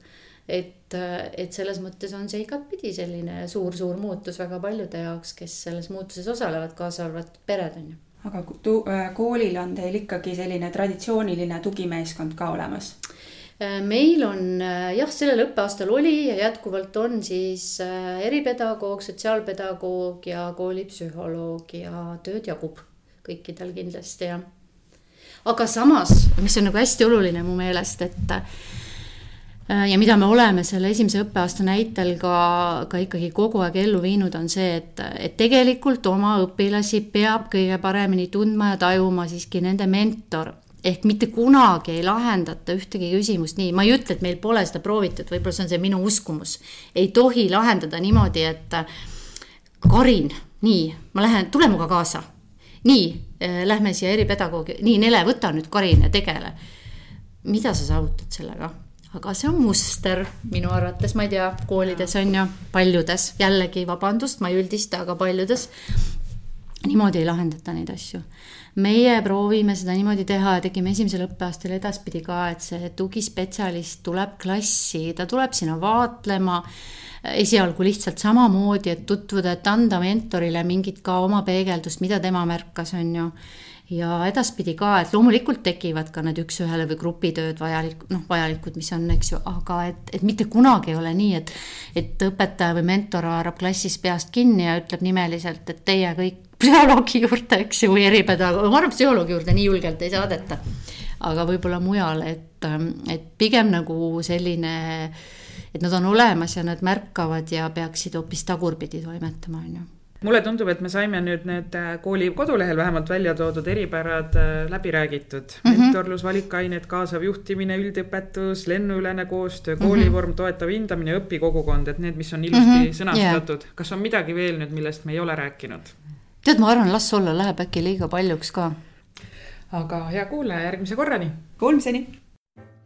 et, et selles mõttes on see igatpidi selline suur-suur muutus väga paljude jaoks, kes selles muutuses osalevad, kaasa arvatud pered on ju aga äh, koolil on teil ikkagi selline traditsiooniline tugimeeskond ka olemas? Äh, meil on äh, jah, sellel õppeaastal oli ja jätkuvalt on siis eripedagoog, sotsiaalpedagoog ja koolipsühholoog ja tööd jagub kõikidel kindlasti ja aga samas, mis on nagu hästi oluline mu meelest, et äh, ja mida me oleme selle esimese õppeaasta näitel ka, ka ikkagi kogu aeg ellu viinud, on see, et, et tegelikult oma õpilasi peab kõige paremini tundma ja tajuma siiski nende mentor ehk mitte kunagi ei lahendata ühtegi küsimust nii, ma ei ütle, et meil pole seda proovitud, võib-olla see on see minu uskumus. ei tohi lahendada niimoodi, et Karin, nii, ma lähen, tule minuga kaasa. Nii, lähme siia eripedagoogi, nii, Nele, võta nüüd Karin ja tegele. mida sa saavutad sellega? aga see on muster minu arvates, ma ei tea, koolides on ju, paljudes, jällegi vabandust, ma ei üldista, aga paljudes niimoodi ei lahendata neid asju. meie proovime seda niimoodi teha ja tegime esimesel õppeaastal edaspidi ka, et see tugispetsialist tuleb klassi, ta tuleb sinna vaatlema esialgu lihtsalt samamoodi, et tutvuda, et anda mentorile mingit ka oma peegeldust, mida tema märkas, on ju ja edaspidi ka, et loomulikult tekivad ka need üks-ühele või grupitööd vajalik, noh, vajalikud, mis on, eks ju, aga et, et mitte kunagi ei ole nii, et, et õpetaja või mentor haarab klassis peast kinni ja ütleb nimeliselt, et teie kõik psühholoogi juurde, eks ju, või eripedagoog, ma arvan, psühholoogi juurde nii julgelt ei saadeta. aga võib-olla mujal, et, et pigem nagu selline, et nad on olemas ja nad märkavad ja peaksid hoopis tagurpidi toimetama, on ju mulle tundub, et me saime nüüd need äh, kooli kodulehel vähemalt välja toodud eripärad äh, läbi räägitud mm. -hmm. mentorlus, valikained, kaasav juhtimine, üldõpetus, lennuülene koostöö, koolivorm, mhm. toetav hindamine, õpikogukond, et need, mis on ilusti mm -hmm. sõnastatud yeah.. kas on midagi veel nüüd, millest me ei ole rääkinud? tead, ma arvan, las olla, läheb äkki liiga paljuks ka. aga hea kuulaja, järgmise korrani. Kuulmiseni